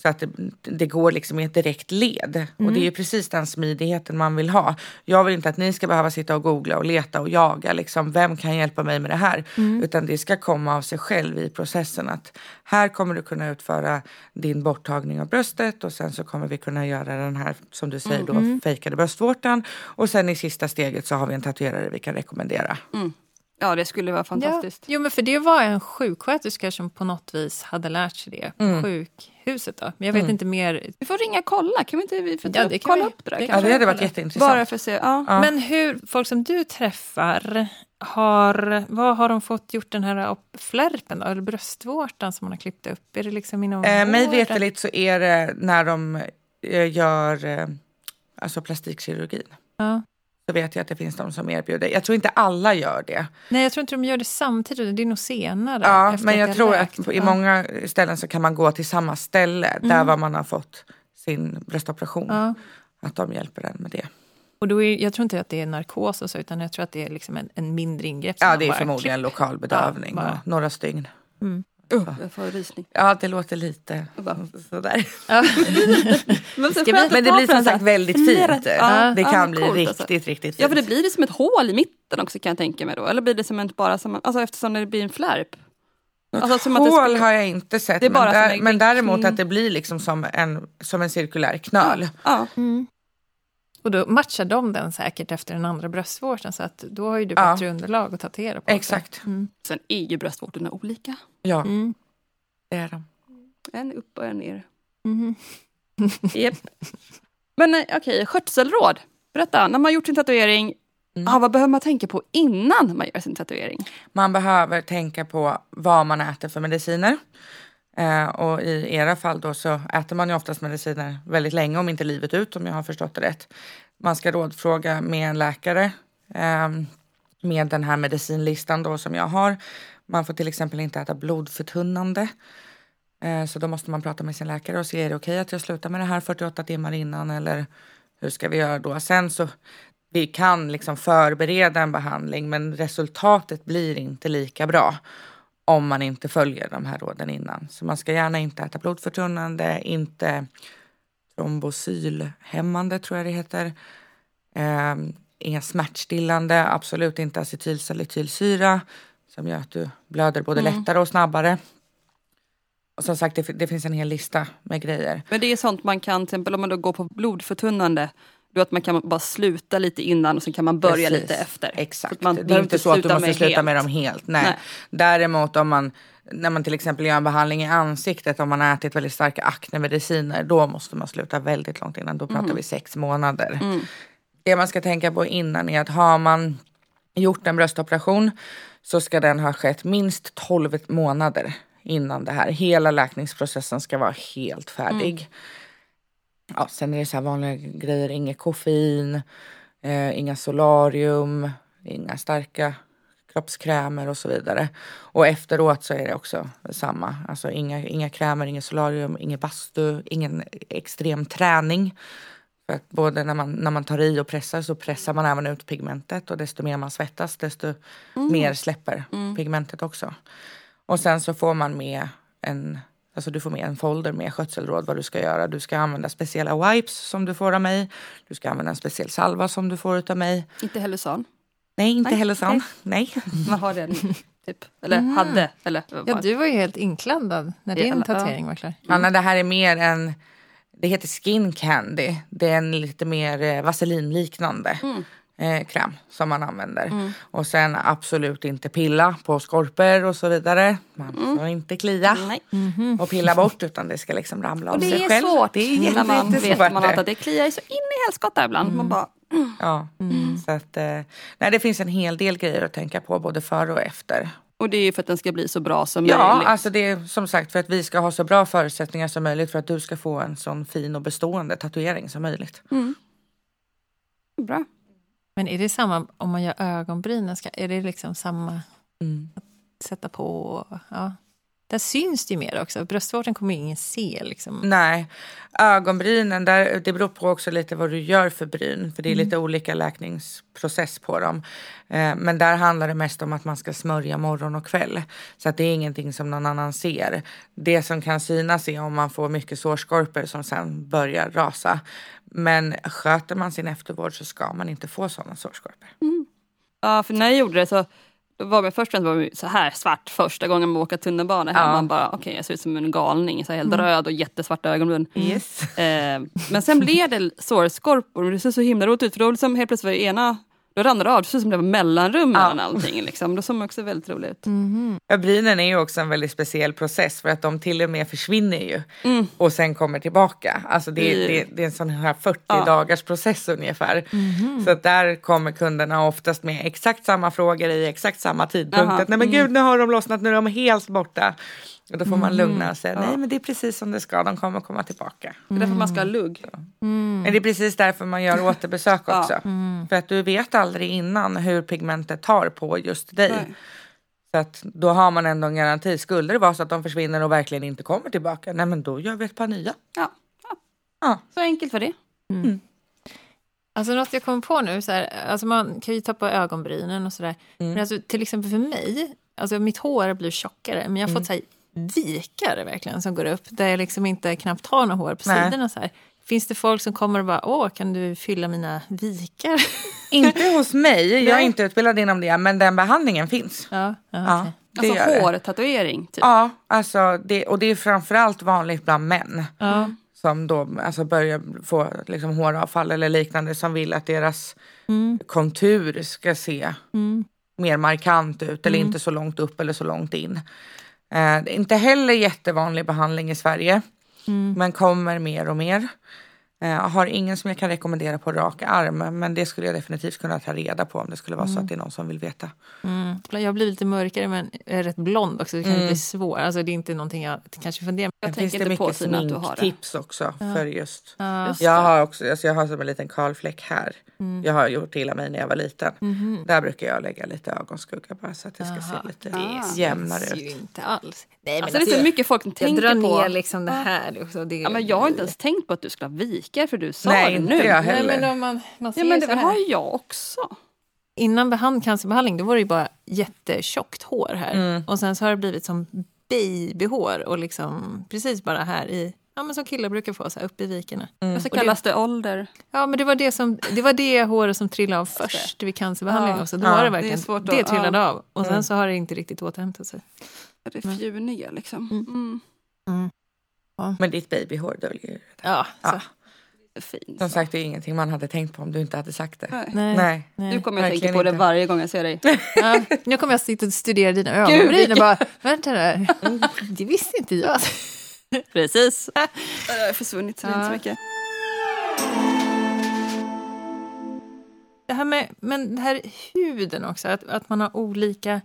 Så att det, det går liksom i ett direkt led. Och det är ju precis den smidigheten man vill ha. Jag vill inte att ni ska behöva sitta och googla och leta och jaga. Liksom, vem kan hjälpa mig med det här? Utan det ska komma av sig själv i processen. Att här kommer du kunna utföra din borttagning av bröstet och sen så kommer vi kunna göra den här, som du säger då, fejkade bröstvårtan. Och sen i sista steget så har vi en tatuerare vi kan rekommendera. Ja, det skulle vara Ja. fantastiskt. Jo, men för det var en sjuksköterska som på något vis hade lärt sig det på Mm. sjukhuset. Då. Men jag vet inte mer. Vi får ringa och kolla. Kan vi inte vi får Ja, ta- det kan kolla vi. upp det där Det Ja, det hade varit jätteintressant. Bara för att se. Ja. Ja. Men hur, folk som du träffar, har, vad har de fått gjort den här flärpen då? Eller bröstvårtan som man har klippt upp? Är det liksom inom Eh, mig vården? veterligt så är det när de eh, gör eh, alltså plastikkirurgin. Ja. Så vet jag att det finns de som erbjuder. Jag tror inte alla gör det. Nej, jag tror inte de gör det samtidigt. Det är nog senare. Ja, men jag det tror har att i Ja. många ställen så kan man gå till samma ställe där var man har fått sin bröstoperation. Ja. Att de hjälper en med det. Och då är, jag tror inte att det är narkos och så, utan jag tror att det är liksom en, en mindre ingrepp. Ja, det är förmodligen lokal bedövning och några stygn. Uh, jag får rysning. Ja, det låter lite sådär. Ja. Men, så Men det blir som sagt väldigt fint. Ja, det ja, kan men bli coolt riktigt, alltså. riktigt fint. Ja, för det blir det som ett hål i mitten också kan jag tänka mig då. Eller blir det som en, bara som, alltså eftersom det blir en flärp? Alltså, som att det Hål skulle- har jag inte sett. Men, där, en- men däremot Mm. att det blir liksom som en, som en cirkulär knöl. Ja. Mm. Och då matchar de den säkert efter den andra bröstvårtan så att då har ju du Ja. bättre underlag att tatuera på. Exakt. Mm. Sen är ju bröstvårtorna olika. Ja, Mm. det är de. En upp och en ner. Mhm. Japp. Men eh, okej, skötselråd. Berätta, när man har gjort sin tatuering, Mm. ah, vad behöver man tänka på innan man gör sin tatuering? Man behöver tänka på vad man äter för mediciner. Eh, och i era fall då så äter man ju oftast mediciner väldigt länge, om inte livet ut om jag har förstått det rätt. Man ska rådfråga med en läkare eh, med den här medicinlistan då som jag har. Man får till exempel inte äta blodförtunnande. Eh, så då måste man prata med sin läkare och se är det okej att jag slutar med det här 48 timmar innan eller hur ska vi göra då? Sen så vi kan liksom förbereda en behandling men resultatet blir inte lika bra om man inte följer de här råden innan. Så man ska gärna inte äta blodförtunnande, inte trombosylhämmande tror jag det heter. Eh, inga smärtstillande, absolut inte acetylsalicylsyra som gör att du blöder både lättare och snabbare. Och som sagt, det, det finns en hel lista med grejer. Men det är sånt man kan, till exempel om man då går på blodförtunnande, då att man kan bara sluta lite innan och sen kan man börja Precis. lite efter. Exakt. man det är inte så att du måste med sluta helt. med dem helt. Nej. Nej. Däremot om man, när man till exempel gör en behandling i ansiktet, om man har ätit väldigt starka aknemediciner, då måste man sluta väldigt långt innan. Då pratar Mm. vi sex månader. Det man ska tänka på innan är att har man gjort en bröstoperation så ska den ha skett minst 12 månader innan det här. Hela läkningsprocessen ska vara helt färdig. Ja, sen är det så här vanliga grejer, inget koffein, eh, inga solarium, inga starka kroppskrämer och så vidare. Och efteråt så är det också samma. Alltså inga, inga krämer, inget solarium, ingen bastu, ingen extrem träning. För att både när man, när man tar i och pressar så pressar man även ut pigmentet och desto mer man svettas desto mer släpper pigmentet också. Och sen så får man med en Alltså du får med en folder med skötselråd vad du ska göra. Du ska använda speciella wipes som du får av mig. Du ska använda en speciell salva som du får av mig. Inte Hellusan. Nej, inte sån. Nej. Man har den typ. Eller hade. Eller, Ja, du var ju helt inkländad när din eller- tatuering var klar. Anna, det här är mer en... Det heter skin candy. Det är en lite mer eh, vaselinliknande eh, kräm som man använder. Och sen absolut inte pilla på skorpor och så vidare. Man får inte klia Nej. och pilla bort utan det ska liksom ramla Och av sig själv. svårt Det är när man vet man att det kliar så in i helskotta ibland. Man bara, Ja, så att, eh, nej, det finns en hel del grejer att tänka på både före och efter. och det är ju för att den ska bli så bra som Ja, möjligt. alltså det är som sagt för att vi ska ha så bra förutsättningar som möjligt för att du ska få en sån fin och bestående tatuering som möjligt. Bra. Men är det samma om man gör ögonbrynen? Ska, är det liksom samma Mm. sätta på? Ja. Där syns det ju mer också. Bröstvårtan kommer ingen se. Liksom. Nej, ögonbrynen, där, det beror på också lite vad du gör för bryn. För det är Mm. lite olika läkningsprocess på dem. Eh, men där handlar det mest om att man ska smörja morgon och kväll. Så att det är ingenting som någon annan ser. Det som kan synas är om man får mycket sårskorpor som sen börjar rasa. Men sköter man sin eftervård så ska man inte få sådana sårskorpor. Ja, för när jag gjorde det så då var man först och främst var så här svart första gången man åker tunnelbana. Ja. Man bara, okej jag ser ut som en galning, så helt röd och jättesvarta ögonbryn. Yes. Eh, men sen blev det sårskorpor och det såg så himla roligt ut för då liksom helt plötsligt var det ena då rann det av, det ut som det var mellanrum Ja. mellan allting. Liksom. Då såg också väldigt roligt ut. Ja, brynen är ju också en väldigt speciell process för att de till och med försvinner ju och sen kommer tillbaka. Alltså det, Mm. det, det är en sån här 40 Ja. dagars process ungefär. Så att där kommer kunderna oftast med exakt samma frågor i exakt samma tidpunkt. Nej men gud nu har de lossnat, nu är de helt borta. Och då får man lugna och säga Ja. nej men det är precis som det ska, de kommer komma tillbaka. Det är därför man ska ha lugg. Men det är precis därför man gör återbesök Ja. också. För att du vet aldrig innan hur pigmentet tar på just dig. Nej. Så att då har man ändå en garanti. Skulle det vara så att de försvinner och verkligen inte kommer tillbaka, nej men då gör vi ett par nya. Ja. Ja. Så enkelt var det. Alltså något jag kommer på nu, så här, alltså man kan ju tappa ögonbrynen och sådär. Mm. Men alltså, till exempel för mig, alltså mitt hår blir tjockare men jag har Mm. fått så här, vikar verkligen som går upp där jag liksom inte knappt har något hår på Nej. sidorna. Så här. Finns det folk som kommer och bara, åh kan du fylla mina vikar? Inte hos mig, jag är Nej. inte utbildad inom det, men den behandlingen finns. ja, ja, Ja, det Alltså hårtatuering. Typ. Ja, alltså det, och det är framförallt vanligt bland män. ja. Som då alltså börjar få liksom, håravfall eller liknande som vill att deras kontur ska se mer markant ut eller inte så långt upp eller så långt in. Eh, inte heller jättevanlig behandling i Sverige men kommer mer och mer. Eh, Jag har ingen som jag kan rekommendera på rak arm men det skulle jag definitivt kunna ta reda på om det skulle vara så att det är någon som vill veta. Mm. Jag blir lite mörkare men jag är rätt blond också. Det kan bli svårt. Alltså, det är inte någonting jag kanske funderar Jag Sen finns tänker det inte på mycket Tina att du har det. sminktips också för just Ja. Just Jag det. har också, alltså jag har som en liten kalfläck här. Jag har gjort illa mig när jag var liten. Där brukar jag lägga lite ögonskugga bara så att det ska Aha. se lite Ah. jämnare Det är ju ut. inte alls. Nej, Alltså, det är så mycket folk jag tänker drar på. ner liksom det här. Också. Det, Ja, men jag har inte ens tänkt på att du skulle ha vikar för du sa Nej, det inte nu. jag Nej, heller. men om man, man ser Ja men det här. har ju jag också. Innan behand, cancerbehandling då var det ju bara jättetjockt hår här. Mm. Och sen så har det blivit som babyhår och liksom precis bara här i, ja men som killar brukar få, så här upp i vikerna. Och så Och det- kallas det ålder. Ja men det var det, som, det var det håret som trillade av först vid cancerbehandling Ja. också. Då Ja, var det det verkligen, det, svårt att- trillade ja. av. Och sen så har det inte riktigt återhämtat sig. Det är fjuniga liksom. Mm. Men ditt babyhår döljer ju det. Ja, så. Ja. Det är fint. Som sagt det är ingenting man hade tänkt på om du inte hade sagt det. Nej. Nej. Nej. Nu kommer jag tänka på det inte. varje gång jag ser dig. Ja, nu kommer jag sitta och studera dina ögonbryn och bara, vänta där, det visste inte jag. Precis. Det har försvunnit så är inte så Ja. mycket. Det här med men det här huden också, att, att man har olika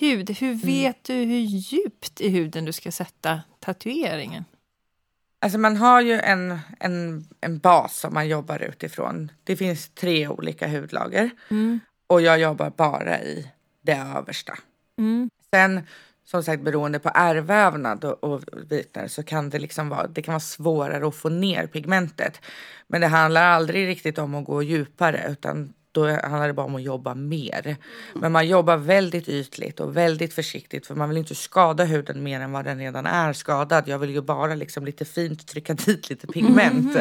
hud. Hur vet du hur djupt i huden du ska sätta tatueringen? Alltså man har ju en, en, en bas som man jobbar utifrån. Det finns tre olika hudlager Mm. och jag jobbar bara i det översta. Mm. Sen som sagt beroende på ärrvävnad och, och liknande så kan det liksom vara, det kan vara svårare att få ner pigmentet. Men det handlar aldrig riktigt om att gå djupare utan då handlar det bara om att jobba mer. Men man jobbar väldigt ytligt och väldigt försiktigt för man vill inte skada huden mer än vad den redan är skadad. Jag vill ju bara liksom lite fint trycka dit lite pigment.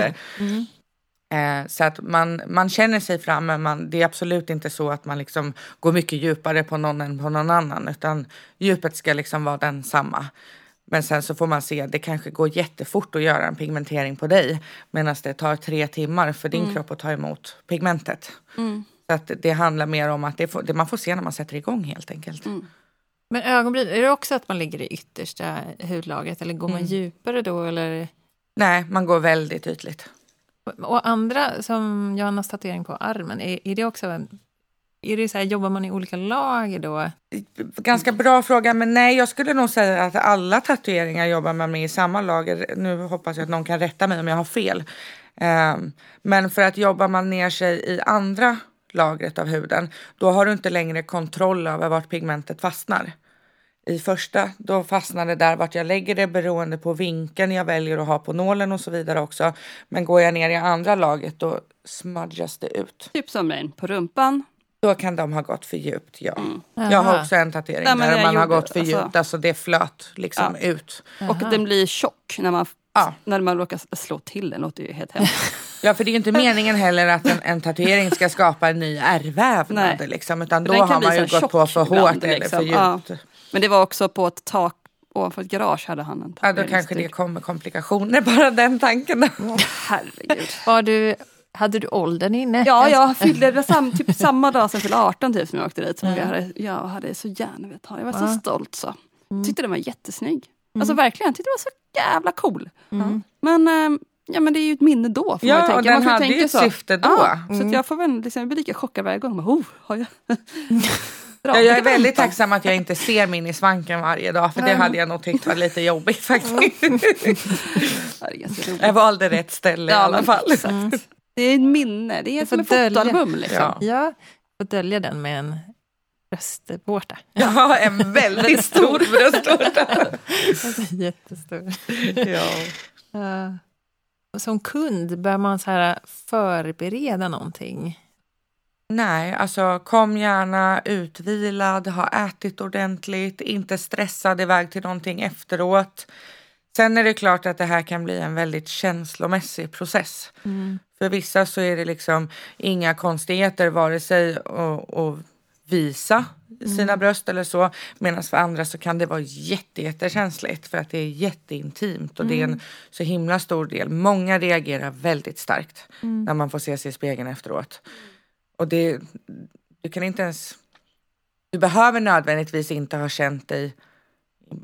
Eh, så att man, man känner sig fram men man, det är absolut inte så att man liksom går mycket djupare på någon än på någon annan utan djupet ska liksom vara densamma. Men sen så får man se, det kanske går jättefort att göra en pigmentering på dig medan det tar tre timmar för din kropp att ta emot pigmentet. Så att det handlar mer om att det, får, det man får se när man sätter igång helt enkelt. Men ögonbryn, är det också att man ligger i yttersta hudlagret eller går man Mm. djupare då? Eller? Nej, man går väldigt ytligt. Och andra, som Johannas tatuering på armen, är, är det också en... Är det så här, jobbar man i olika lager då? Ganska bra fråga, men nej, jag skulle nog säga att alla tatueringar jobbar man med i samma lager. Nu hoppas jag att någon kan rätta mig om jag har fel. Ehm, men för att jobbar man ner sig i andra lagret av huden, då har du inte längre kontroll över vart pigmentet fastnar. i första, då fastnar det där vart jag lägger det beroende på vinkeln jag väljer att ha på nålen och så vidare också. Men går jag ner i andra laget då smudgas det ut. Typ som rain på rumpan. Då kan de ha gått för djupt, ja. Mm. Jag har också en tatuering men där man har gjorde- gått för alltså- djupt, alltså det flöt liksom ut. Och den blir tjock när man, Ja. när man råkar slå till den. låter ju helt hemskt. Ja, för det är ju inte meningen heller att en, en tatuering ska skapa en ny ärrvävnad Nej. liksom, utan För då har bli man ju gått på för ibland, hårt eller för liksom. Ja. djupt. Men det var också på ett tak ovanför ett garage hade han en Ja, då kanske det kommer komplikationer, bara den tanken. Herregud. Var du, hade du åldern inne? Ja, jag fyllde det sam, typ samma dag som jag fyllde 18 typ som jag åkte dit. Som jag, hade, jag hade så gärna velat ha. Jag var så Ja. stolt så. Tyckte den var jättesnygg. Alltså verkligen, jag tyckte den var så jävla cool. Men, ehm, ja, men det är ju ett minne då. Får Ja, man ju tänka. och den man får hade tänka ju ett så. syfte då. Ja, Så att jag får väl liksom, jag blir lika chockad varje gång. Bara, oh, har jag... Ja, jag är väldigt tacksam att jag inte ser min i svanken varje dag för det hade jag nog tyckt var lite jobbigt faktiskt. Jag valde rätt ställe i alla fall. Exakt. Det är ett minne, det är Du som får ett fotoalbum. Liksom. Ja. Ja, och dölja den med en bröstvårta. Har en väldigt stor bröstvårta. Alltså, jättestor. ja. Ja. Och som kund, bör man så här förbereda någonting? Nej, alltså kom gärna utvilad, ha ätit ordentligt, inte stressad iväg till någonting efteråt. Sen är det klart att det här kan bli en väldigt känslomässig process. För vissa så är det liksom inga konstigheter vare sig att visa sina bröst eller så. Medan för andra så kan det vara jätte, jättekänsligt för att det är jätteintimt och det är en så himla stor del. Många reagerar väldigt starkt när man får se sig i spegeln efteråt. Och det, du kan inte ens... Du behöver nödvändigtvis inte ha känt dig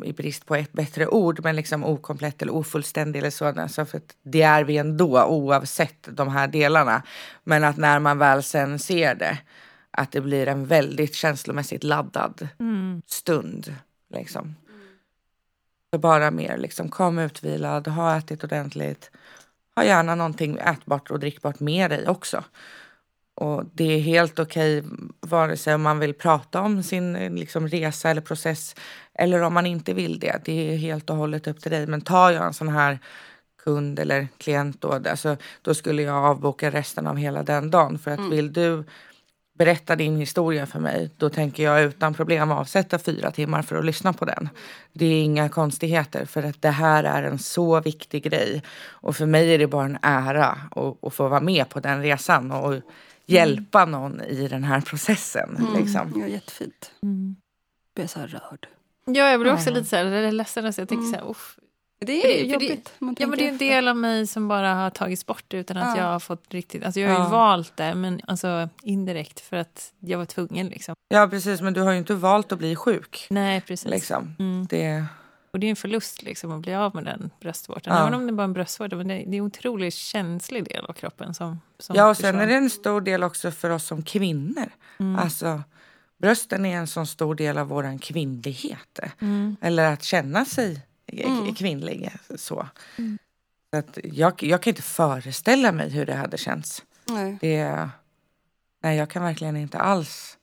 i brist på ett bättre ord, men liksom okomplett eller ofullständig eller. Så för att det är vi ändå oavsett de här delarna. Men att när man väl sen ser det, att det blir en väldigt känslomässigt laddad stund. Liksom. Så bara mer liksom, kom utvilad, ha ätit ordentligt. Ha gärna någonting ätbart och drickbart med dig också. Och det är helt okej vare sig om man vill prata om sin liksom, resa eller process eller om man inte vill det. Det är helt och hållet upp till dig. Men tar jag en sån här kund eller klient då, alltså, då skulle jag avboka resten av hela den dagen. För att vill du berätta din historia för mig, då tänker jag utan problem avsätta fyra timmar för att lyssna på den. Det är inga konstigheter för att det här är en så viktig grej. Och för mig är det bara en ära att, att få vara med på den resan och hjälpa någon i den här processen. Liksom. Ja, jättefint. Jag blir så här rörd. Ja, jag blir också lite så här, ledsen. Alltså, jag tänker så här, uff. Det är det- det- jobbigt. man Ja, men det är en del av mig som bara har tagits bort utan att Ja. jag har fått riktigt... Alltså jag har ju Ja. valt det, men alltså indirekt för att jag var tvungen. Liksom. Ja precis, men du har ju inte valt att bli sjuk. Nej, precis. Liksom. Mm. Det, Och det är en förlust liksom, att bli av med den bröstvårtan. Ja. Även om det bara är en bröstvårta, men det, det är en otroligt känslig del av kroppen som, som ja, och sen försvann. är det en stor del också för oss som kvinnor. Alltså, brösten är en sån stor del av våran kvinnlighet. Eller att känna sig k- kvinnlig. Så. så att jag, jag kan inte föreställa mig hur det hade känts. Nej. Det, nej, jag kan verkligen inte alls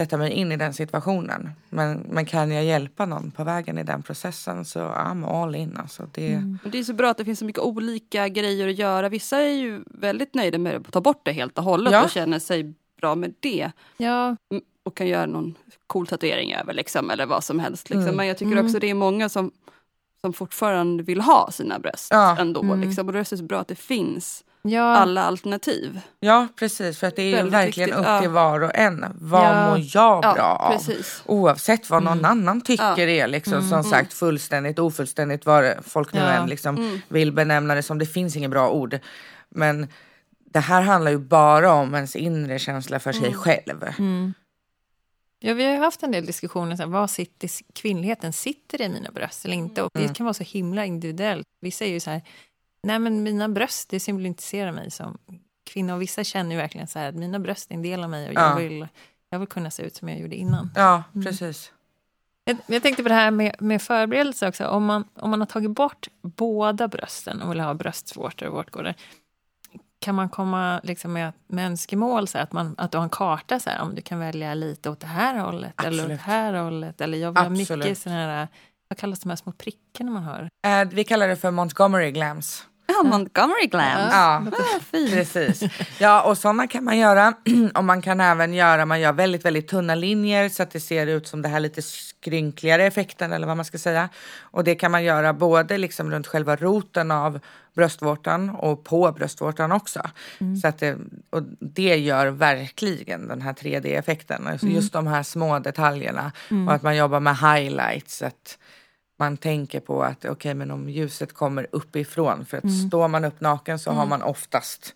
sätta mig in i den situationen. Men, men kan jag hjälpa någon på vägen i den processen så I'm all in. Alltså det, Och Det är så bra att det finns så mycket olika grejer att göra. Vissa är ju väldigt nöjda med att ta bort det helt och hållet Ja. och känner sig bra med det. Ja, Mm, Och kan göra någon cool tatuering över liksom, eller vad som helst. Liksom. Mm. Men jag tycker också det är många som, som fortfarande vill ha sina bröst Ja. ändå. Mm. Liksom. Och då är det så bra att det finns ja, alla alternativ. Ja, precis. För att det är Väldigt verkligen viktigt, upp ja. till var och en. Vad Ja. mår jag bra Ja, av? Oavsett vad någon annan tycker Ja. är liksom, som sagt fullständigt ofullständigt vad folk nu Ja. än liksom vill benämna det som. Det finns inget bra ord. Men det här handlar ju bara om ens inre känsla för sig själv. Ja, vi har ju haft en del diskussioner. Här, vad sitter, kvinnligheten sitter i mina bröst eller inte? Och Mm. Det kan vara så himla individuellt. Vissa är ju så här, nej men mina bröst det symboliserar mig som kvinna. Och vissa känner ju verkligen så här, att mina bröst är en del av mig och jag, Ja. vill, jag vill kunna se ut som jag gjorde innan. Ja, precis. Jag, jag tänkte på det här med, med förberedelse också. Om man, om man har tagit bort båda brösten och vill ha bröstvårtor och vårtgårdar. Kan man komma liksom med, med önskemål, så här, att, man, att du har en karta, så här, om du kan välja lite åt det här hållet eller åt Absolut. det här hållet. Eller jag vill ha Absolut. mycket såna här, vad kallas de här små prickarna man har? Eh, vi kallar det för Montgomery glams. Ja, Montgomery Glam. Ja, Ah, fint. precis. Ja, och sådana kan man göra. Och man kan även göra, man gör väldigt, väldigt tunna linjer så att det ser ut som det här lite skrynkligare effekten eller vad man ska säga. Och det kan man göra både liksom runt själva roten av bröstvårtan och på bröstvårtan också. Så att det, och det gör verkligen den här 3D-effekten. Alltså Just de här små detaljerna och att man jobbar med highlights. Att man tänker på att okej, men om ljuset kommer uppifrån. För att står man upp naken så har man oftast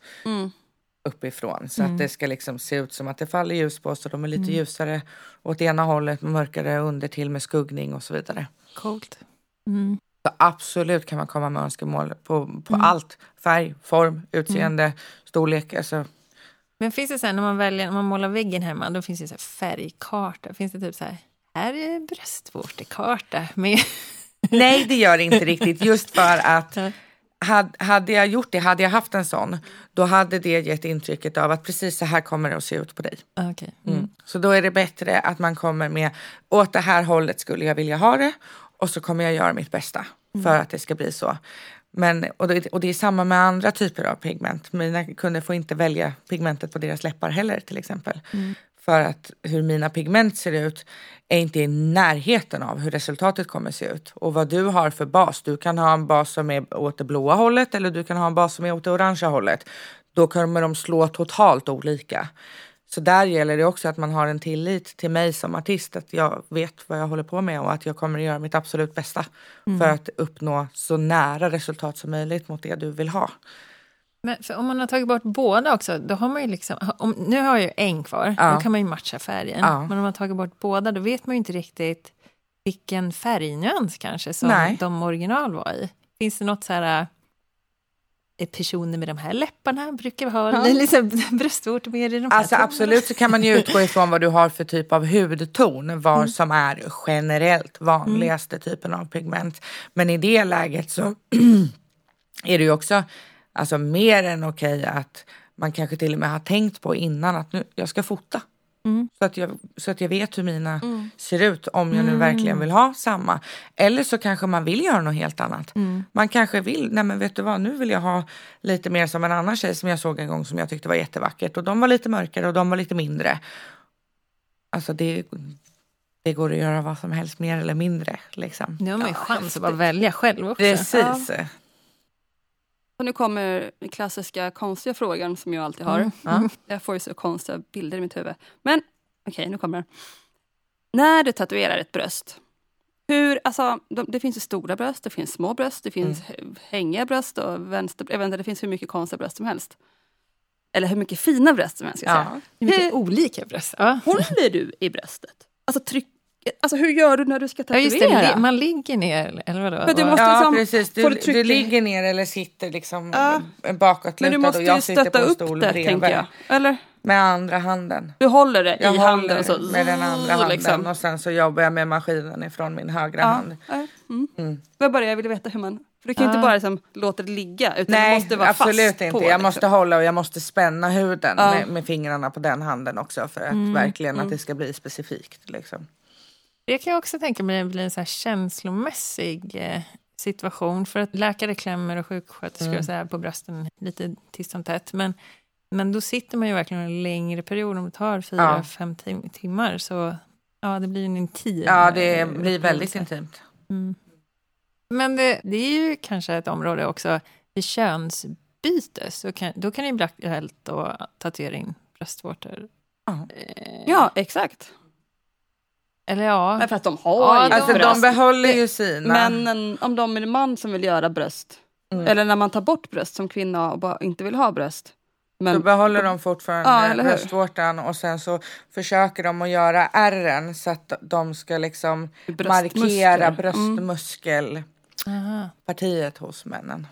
uppifrån. Så att det ska liksom se ut som att det faller ljus på så de är lite ljusare åt ena hållet, mörkare under till med skuggning och så vidare. Coolt. Mm. Så absolut kan man komma med önskemål på, på allt. Färg, form, utseende, storlek. Alltså, Men finns det så här, när man väljer, när man målar väggen hemma, då finns det så här färgkarta. Finns det typ så här, här är bröstvårtekarta med... nej, det gör det inte riktigt. Just för att hade jag gjort det, hade jag haft en sån, då hade det gett intrycket av att precis så här kommer det att se ut på dig. Okej. Mm. Mm. Så då är det bättre att man kommer med åt det här hållet skulle jag vilja ha det och så kommer jag göra mitt bästa för att det ska bli så. Men, och, det, och det är samma med andra typer av pigment. Mina kunder får inte välja pigmentet på deras läppar heller till exempel. För att hur mina pigment ser ut är inte i närheten av hur resultatet kommer se ut. Och vad du har för bas. Du kan ha en bas som är åt det blåa hållet eller du kan ha en bas som är åt det orangea hållet. Då kommer de slå totalt olika. Så där gäller det också att man har en tillit till mig som artist. Att jag vet vad jag håller på med och att jag kommer att göra mitt absolut bästa. För att uppnå så nära resultat som möjligt mot det du vill ha. Men för om man har tagit bort båda också, då har man ju liksom... Om, nu har jag ju en kvar, Ja. då kan man ju matcha färgen. Ja. Men om man har tagit bort båda, då vet man ju inte riktigt vilken färgnyans kanske som Nej. de original var i. Finns det något så här... eh, Personer med de här läpparna brukar ha Ja. liksom, bröstvårtor mer i de här Alltså tonerna. absolut så kan man ju utgå ifrån vad du har för typ av hudton. Vad som är generellt vanligaste typen av pigment. Men i det läget så är det ju också alltså, mer än okej att man kanske till och med har tänkt på innan att nu, jag ska fota. Så, att jag, så att jag vet hur mina ser ut om jag nu verkligen vill ha samma. Eller så kanske man vill göra något helt annat. Man kanske vill, nej men vet du vad, nu vill jag ha lite mer som en annan tjej som jag såg en gång som jag tyckte var jättevackert. Och de var lite mörkare och de var lite mindre. Alltså det, det går att göra vad som helst mer eller mindre. Liksom. Nu har man ju chans att bara välja själv också. Precis. Och nu kommer den klassiska konstiga frågan som jag alltid har. Ja. Jag får ju så konstiga bilder i mitt huvud. Men okej, nu kommer den. När du tatuerar ett bröst, hur, alltså, de, det finns ju stora bröst, det finns små bröst, det finns Mm. hängiga bröst och vänster, jag vet inte, det finns hur mycket konstiga bröst som helst. Eller hur mycket fina bröst som helst. Ska Ja. säga. Är mycket Hur olika bröst. Ja. håller du i bröstet? Alltså, tryck, alltså hur gör du när du ska Ja, tatuera? just det. Man ligger ner, eller vadå? Men du måste- Ja liksom- precis, du, du du, ligger ner eller sitter liksom Ja. bakåtlutad Men du måste och ju jag sitter stötta på en stol det, bredvid. tänker jag. Eller? Med andra handen. Du håller det Jag i handen och så... med den andra handen liksom. och sen så jobbar jag med maskinen ifrån min högra Ja. hand. ja, Mm. Mm. Det var bara det jag ville veta hur man... För du kan ju Ja. inte bara liksom låta det ligga utan det Nej, måste vara absolut fast inte. på. jag liksom. måste hålla och jag måste spänna huden Ja. med, med fingrarna på den handen också för att Mm, verkligen att det ska bli specifikt. Liksom. Det kan jag också tänka mig blir en så här känslomässig eh, situation. För att läkare klämmer och sjuksköterskor Mm. så här på brösten lite titt som tätt. Men, men då sitter man ju verkligen en längre period. Om det tar fyra, Ja. fem tim- timmar så ja, det blir en intim Ja, det eh, blir väldigt intimt. Mm. Men det, det är ju kanske ett område också vid könsbyte. Så kan, då kan det bli aktuellt att tatuera in bröstvårtor. Ja. Eh, Ja, exakt. Eller ja. Men för att de har Ja, ju de- Alltså bröst. de behåller ju sina. Men en, om de är en man som vill göra bröst, Mm. eller när man tar bort bröst som kvinna och bara inte vill ha bröst. Men, Då behåller de fortfarande Ja, eller hur? bröstvårtan och sen så försöker de att göra ärren så att de ska liksom markera Mm. bröstmuskelpartiet Aha. hos männen.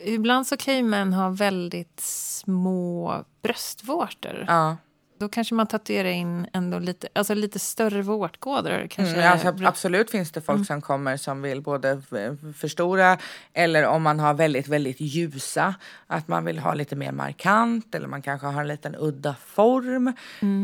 Ibland så kan ju män ha väldigt små bröstvårtor. Ja. Då kanske man tatuerar in ändå lite, alltså lite större vårtgårdar. Kanske Mm, alltså, absolut finns det folk som kommer som vill både förstora eller om man har väldigt, väldigt ljusa, att man vill ha lite mer markant eller man kanske har en liten udda form.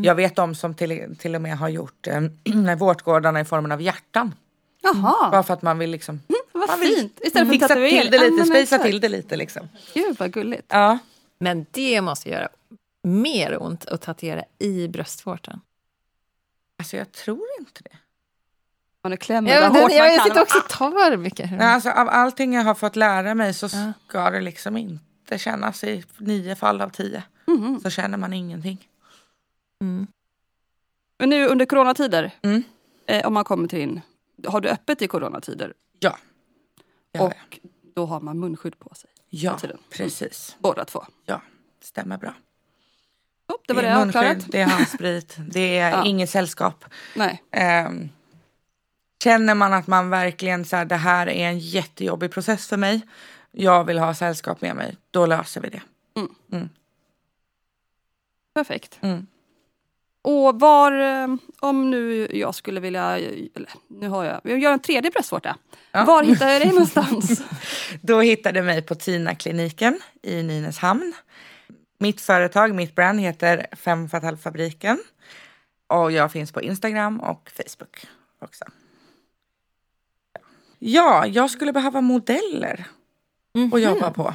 Jag vet de som till, till och med har gjort eh, vårtgårdarna i formen av hjärtan. Jaha, Bara för att man vill liksom vad man fint. Istället för fixa tatuering. till det lite, spacea exakt. till det lite liksom. Gud vad gulligt. Ja. Men det måste göra mer ont att tatuera i bröstvårtan. Alltså jag tror inte det. Man är klämmer Ja, men hårt man jag kan. sitter också och tar mycket. Nej, alltså, av allting jag har fått lära mig så Ja. ska det liksom inte kännas i nio fall av tio. Mhm. Så känner man ingenting. Mm. Men nu under coronatider, Mm. eh, om man kommer till din, har du öppet i coronatider? Ja. Det och då har man munskydd på sig. Ja, tiden. precis. Båda två. Ja, stämmer bra. Oh, det var det är jag munskydd, det är handsprit, det är Ja. inget sällskap. Nej. Ehm, känner man att man verkligen så här, det här är en jättejobbig process för mig. Jag vill ha sällskap med mig. Då löser vi det. Perfekt. Mm. Och var, eh, om nu jag skulle vilja, eller nu har jag, jag gör en tredje bröstvårta. Ja. Var hittar jag dig någonstans? Då hittar du mig på Tina-kliniken i Nynäshamn. Mitt företag, mitt brand heter Fem Fatal-fabriken. Och jag finns på Instagram och Facebook också. Ja, jag skulle behöva modeller att jobba på.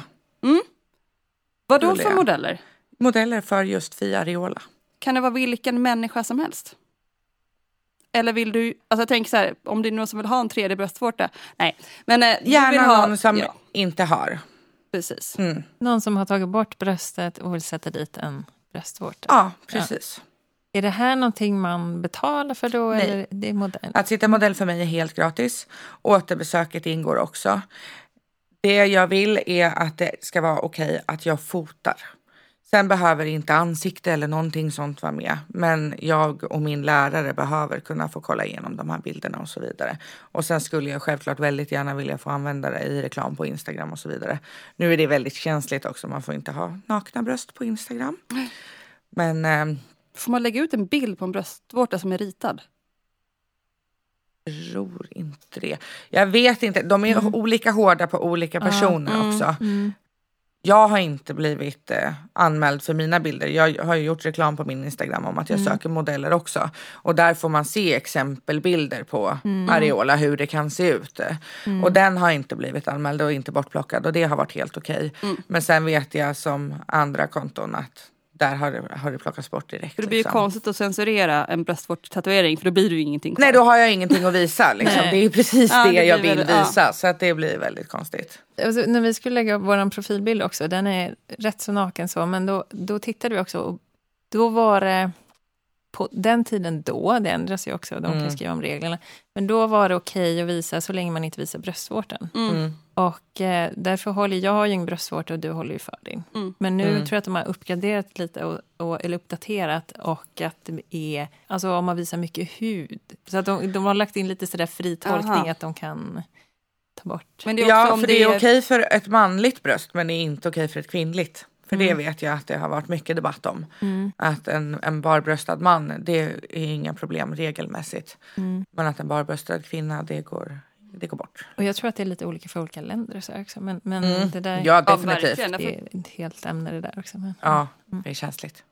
Vad då för modeller? Modeller för just Fia Areola. Kan det vara vilken människa som helst? Eller vill du, alltså jag tänker så här, om det är någon som vill ha en tredje bröstvårta? Nej, men eh, Gärna ha, någon som Ja, inte har. Precis. Mm. Någon som har tagit bort bröstet och vill sätta dit en bröstvårta. Ja, precis. Är det här någonting man betalar för då? Nej. Eller det är modell? Att sitta modell för mig är helt gratis. Återbesöket ingår också. Det jag vill är att det ska vara okej att jag fotar. Sen behöver inte ansikte eller någonting sånt vara med. Men jag och min lärare behöver kunna få kolla igenom de här bilderna och så vidare. Och sen skulle jag självklart väldigt gärna vilja få använda det i reklam på Instagram och så vidare. Nu är det väldigt känsligt också. Man får inte ha nakna bröst på Instagram. Men eh, Får man lägga ut en bild på en bröstvårta som är ritad? tror inte det. Jag vet inte. De är olika hårda på olika personer också. Mm. Jag har inte blivit eh, anmäld för mina bilder. Jag har ju gjort reklam på min Instagram om att jag söker modeller också. Och där får man se exempelbilder på areola, hur det kan se ut. Och den har inte blivit anmäld och inte bortplockad och det har varit helt okej. Men sen vet jag som andra konton att där har det, har det plockats bort direkt. För det blir ju liksom. konstigt att censurera en bröstvårtstatuering för då blir det ju ingenting kvar. Nej, då har jag ingenting att visa. Liksom. Det är precis Ja, det, det jag vill väl- ja. visa. Så att det blir väldigt konstigt. Alltså, när vi skulle lägga upp vår profilbild också, den är rätt så naken så, men då, då tittade vi också och då var det på den tiden då, det ändras ju också, de kan Mm. skriva om reglerna, men då var det okej att visa så länge man inte visar bröstvårtan. Mm. Och eh, därför håller jag har ju ingen bröstvårta och du håller ju för din. Mm. Men nu Mm. tror jag att de har uppgraderat lite, och, och, eller uppdaterat, och att det är, alltså om man visar mycket hud. Så att de, de har lagt in lite sådär fri tolkning, Aha. att de kan ta bort. Men det är också Ja, om för det är okej för ett manligt bröst men det är inte okej för ett kvinnligt. För det vet jag att det har varit mycket debatt om. Mm. Att en, en barbröstad man, det är inga problem regelmässigt. Mm. Men att en barbröstad kvinna, det går, det går bort. Och jag tror att det är lite olika för olika länder och så också. Men, men Mm. det där Ja, Ja, definitivt. verkligen. det är ett helt ämne det där också. Men, Ja, det är känsligt.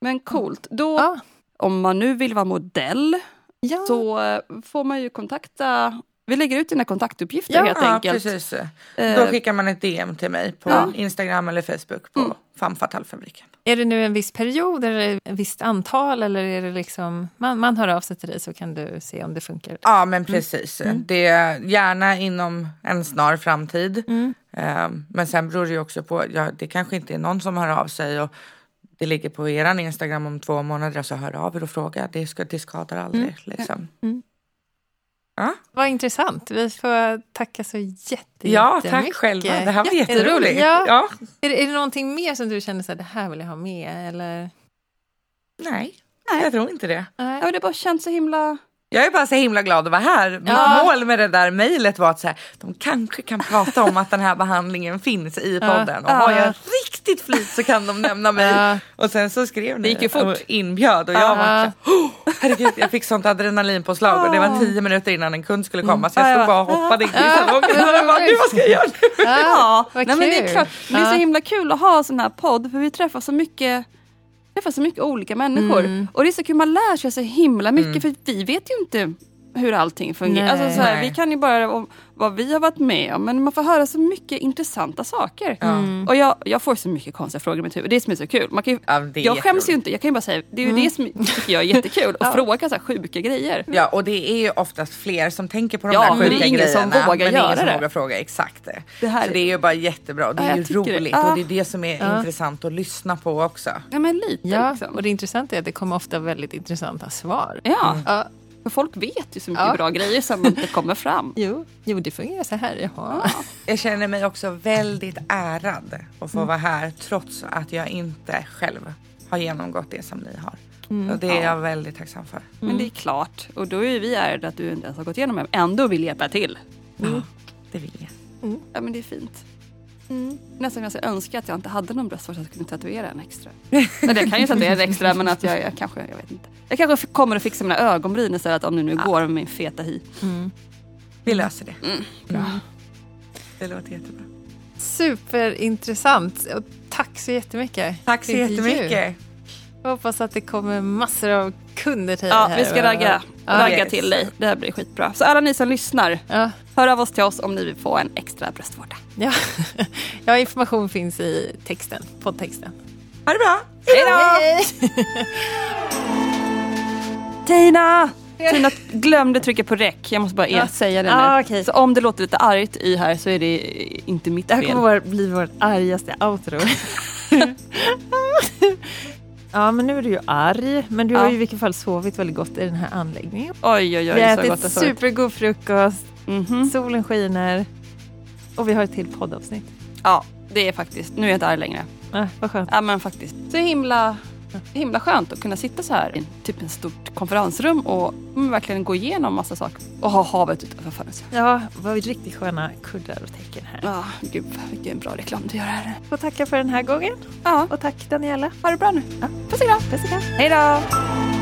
Men coolt. Då, Ja. om man nu vill vara modell Ja. så eh, får man ju kontakta vi lägger ut dina kontaktuppgifter Ja, helt enkelt. precis. Eh, Då skickar man ett DM till mig på Ja. Instagram eller Facebook på Mm. Femme Fatale-fabriken. Är det nu en viss period eller ett visst antal? Eller är det liksom, man, man hör av sig till dig så kan du se om det funkar. Ja, men precis. Mm. Det är gärna inom en snar framtid. Mm. Um, men sen beror det ju också på, ja, det kanske inte är någon som hör av sig och det ligger på eran Instagram om två månader så hör av er och fråga. Det, ska, det skadar aldrig. Mm. Liksom. Mm. Ja. Vad intressant. Vi får tacka så jätte, ja, tack jättemycket. själva. Det här var Jätteroligt. Ja. Ja. Är, det, är det någonting mer som du känner så här, det här vill jag ha med? Eller? Nej, Nej. jag tror inte det. ja, Nej. men det bara känns så himla Jag är bara så himla glad att vara här. Ja. mål med det där mejlet var att så här, de kanske kan prata om att den här behandlingen finns i podden. Och har jag riktigt flit så kan de nämna mig. Ja. Och sen så skrev ni gick ju fort. och inbjöd och jag var så oh, herregud, jag fick sånt adrenalinpåslag och det var tio minuter innan en kund skulle komma så jag Ja, stod bara och hoppade in i salongen och jag bara, "Gud, vad ska jag göra nu? Ja, nej, men det är klart. Det är så himla kul att ha sån här podd för vi träffar så mycket träffar så mycket olika människor. Mm. Och det är så kul, man lär sig så himla mycket för vi vet ju inte hur allting fungerar. Nej. Alltså, så här, vi kan ju bara om vad vi har varit med om men man får höra så mycket intressanta saker. Mm. Och jag, jag får så mycket konstiga frågor i mitt huvud. Det är som är så kul. Man kan ju, Ja, det är jag skäms ju inte, jag kan ju bara säga, det är Mm. ju det som tycker jag är jättekul. Att fråga så här sjuka grejer. Ja och det är ju oftast fler som tänker på de Ja, där men det är sjuka grejerna. vågar men det är ingen göra som det. vågar fråga exakt det. Det här- Så det är ju bara jättebra det Ja, är ju det. roligt Ja. och det är det som är Ja. intressant att lyssna på också. Ja men lite Ja, liksom. och det intressanta är att det kommer ofta väldigt intressanta svar. Ja, Ja, för folk vet ju så mycket Ja. bra grejer som inte kommer fram. jo, jo, det fungerar så här. Jaha. Jag känner mig också väldigt ärad att få Mm. vara här trots att jag inte själv har genomgått det som ni har. Mm. Och det är jag väldigt tacksam för. Men det är klart. Och då är vi ärade att du inte ens har gått igenom det. Ändå vill hjälpa till. Ja, det vill jag. Ja men det är fint. Nästan jag skulle önska att jag inte hade någon bröstvårta så att jag kunde tatuera en extra. Eller jag kan ju tatuera en extra men att jag, jag kanske, jag vet inte. Jag kanske kommer att fixa mina ögonbryn istället om det nu går med min feta hy. Vi löser det. Mm. Bra. Det låter jättebra. Superintressant. Och tack så jättemycket. Tack så jättemycket. Jag hoppas att det kommer massor av kunder till Ja, här. vi ska ragga, Ja. ragga Yes. till dig. Det här blir skitbra. Så alla ni som lyssnar, Ja. hör av oss till oss om ni vill få en extra bröstvårta. Ja. ja, information finns i texten, poddtexten. Ha det bra. Hej då! Tina! Tina glömde trycka på räck. Jag måste bara Ja. säga det nu. Ah, okej. Så om det låter lite argt i här så är det inte mitt Det här fel. kommer bli vårt argaste outro. ja, men nu är du ju arg. Men du har Ja. ju i vilket fall sovit väldigt gott i den här anläggningen. Oj, oj, oj. Vi har så ätit gott supergod frukost, Mhm. solen skiner och vi har ett till poddavsnitt. Ja, det är faktiskt. Nu är jag inte arg längre. Ah, vad skönt. Ja, men faktiskt. Så himla, himla skönt att kunna sitta så här i typ ett stort konferensrum och mm, verkligen gå igenom massa saker. Och ha havet utanför fönstret. Ja, vad riktigt sköna kuddar och tecken här. Ja, gud vilken bra reklam du gör här. Får tacka för den här gången. Ja, Och tack Daniela. ha det bra nu. Ja. Puss och kram. Puss och kram. Hej då!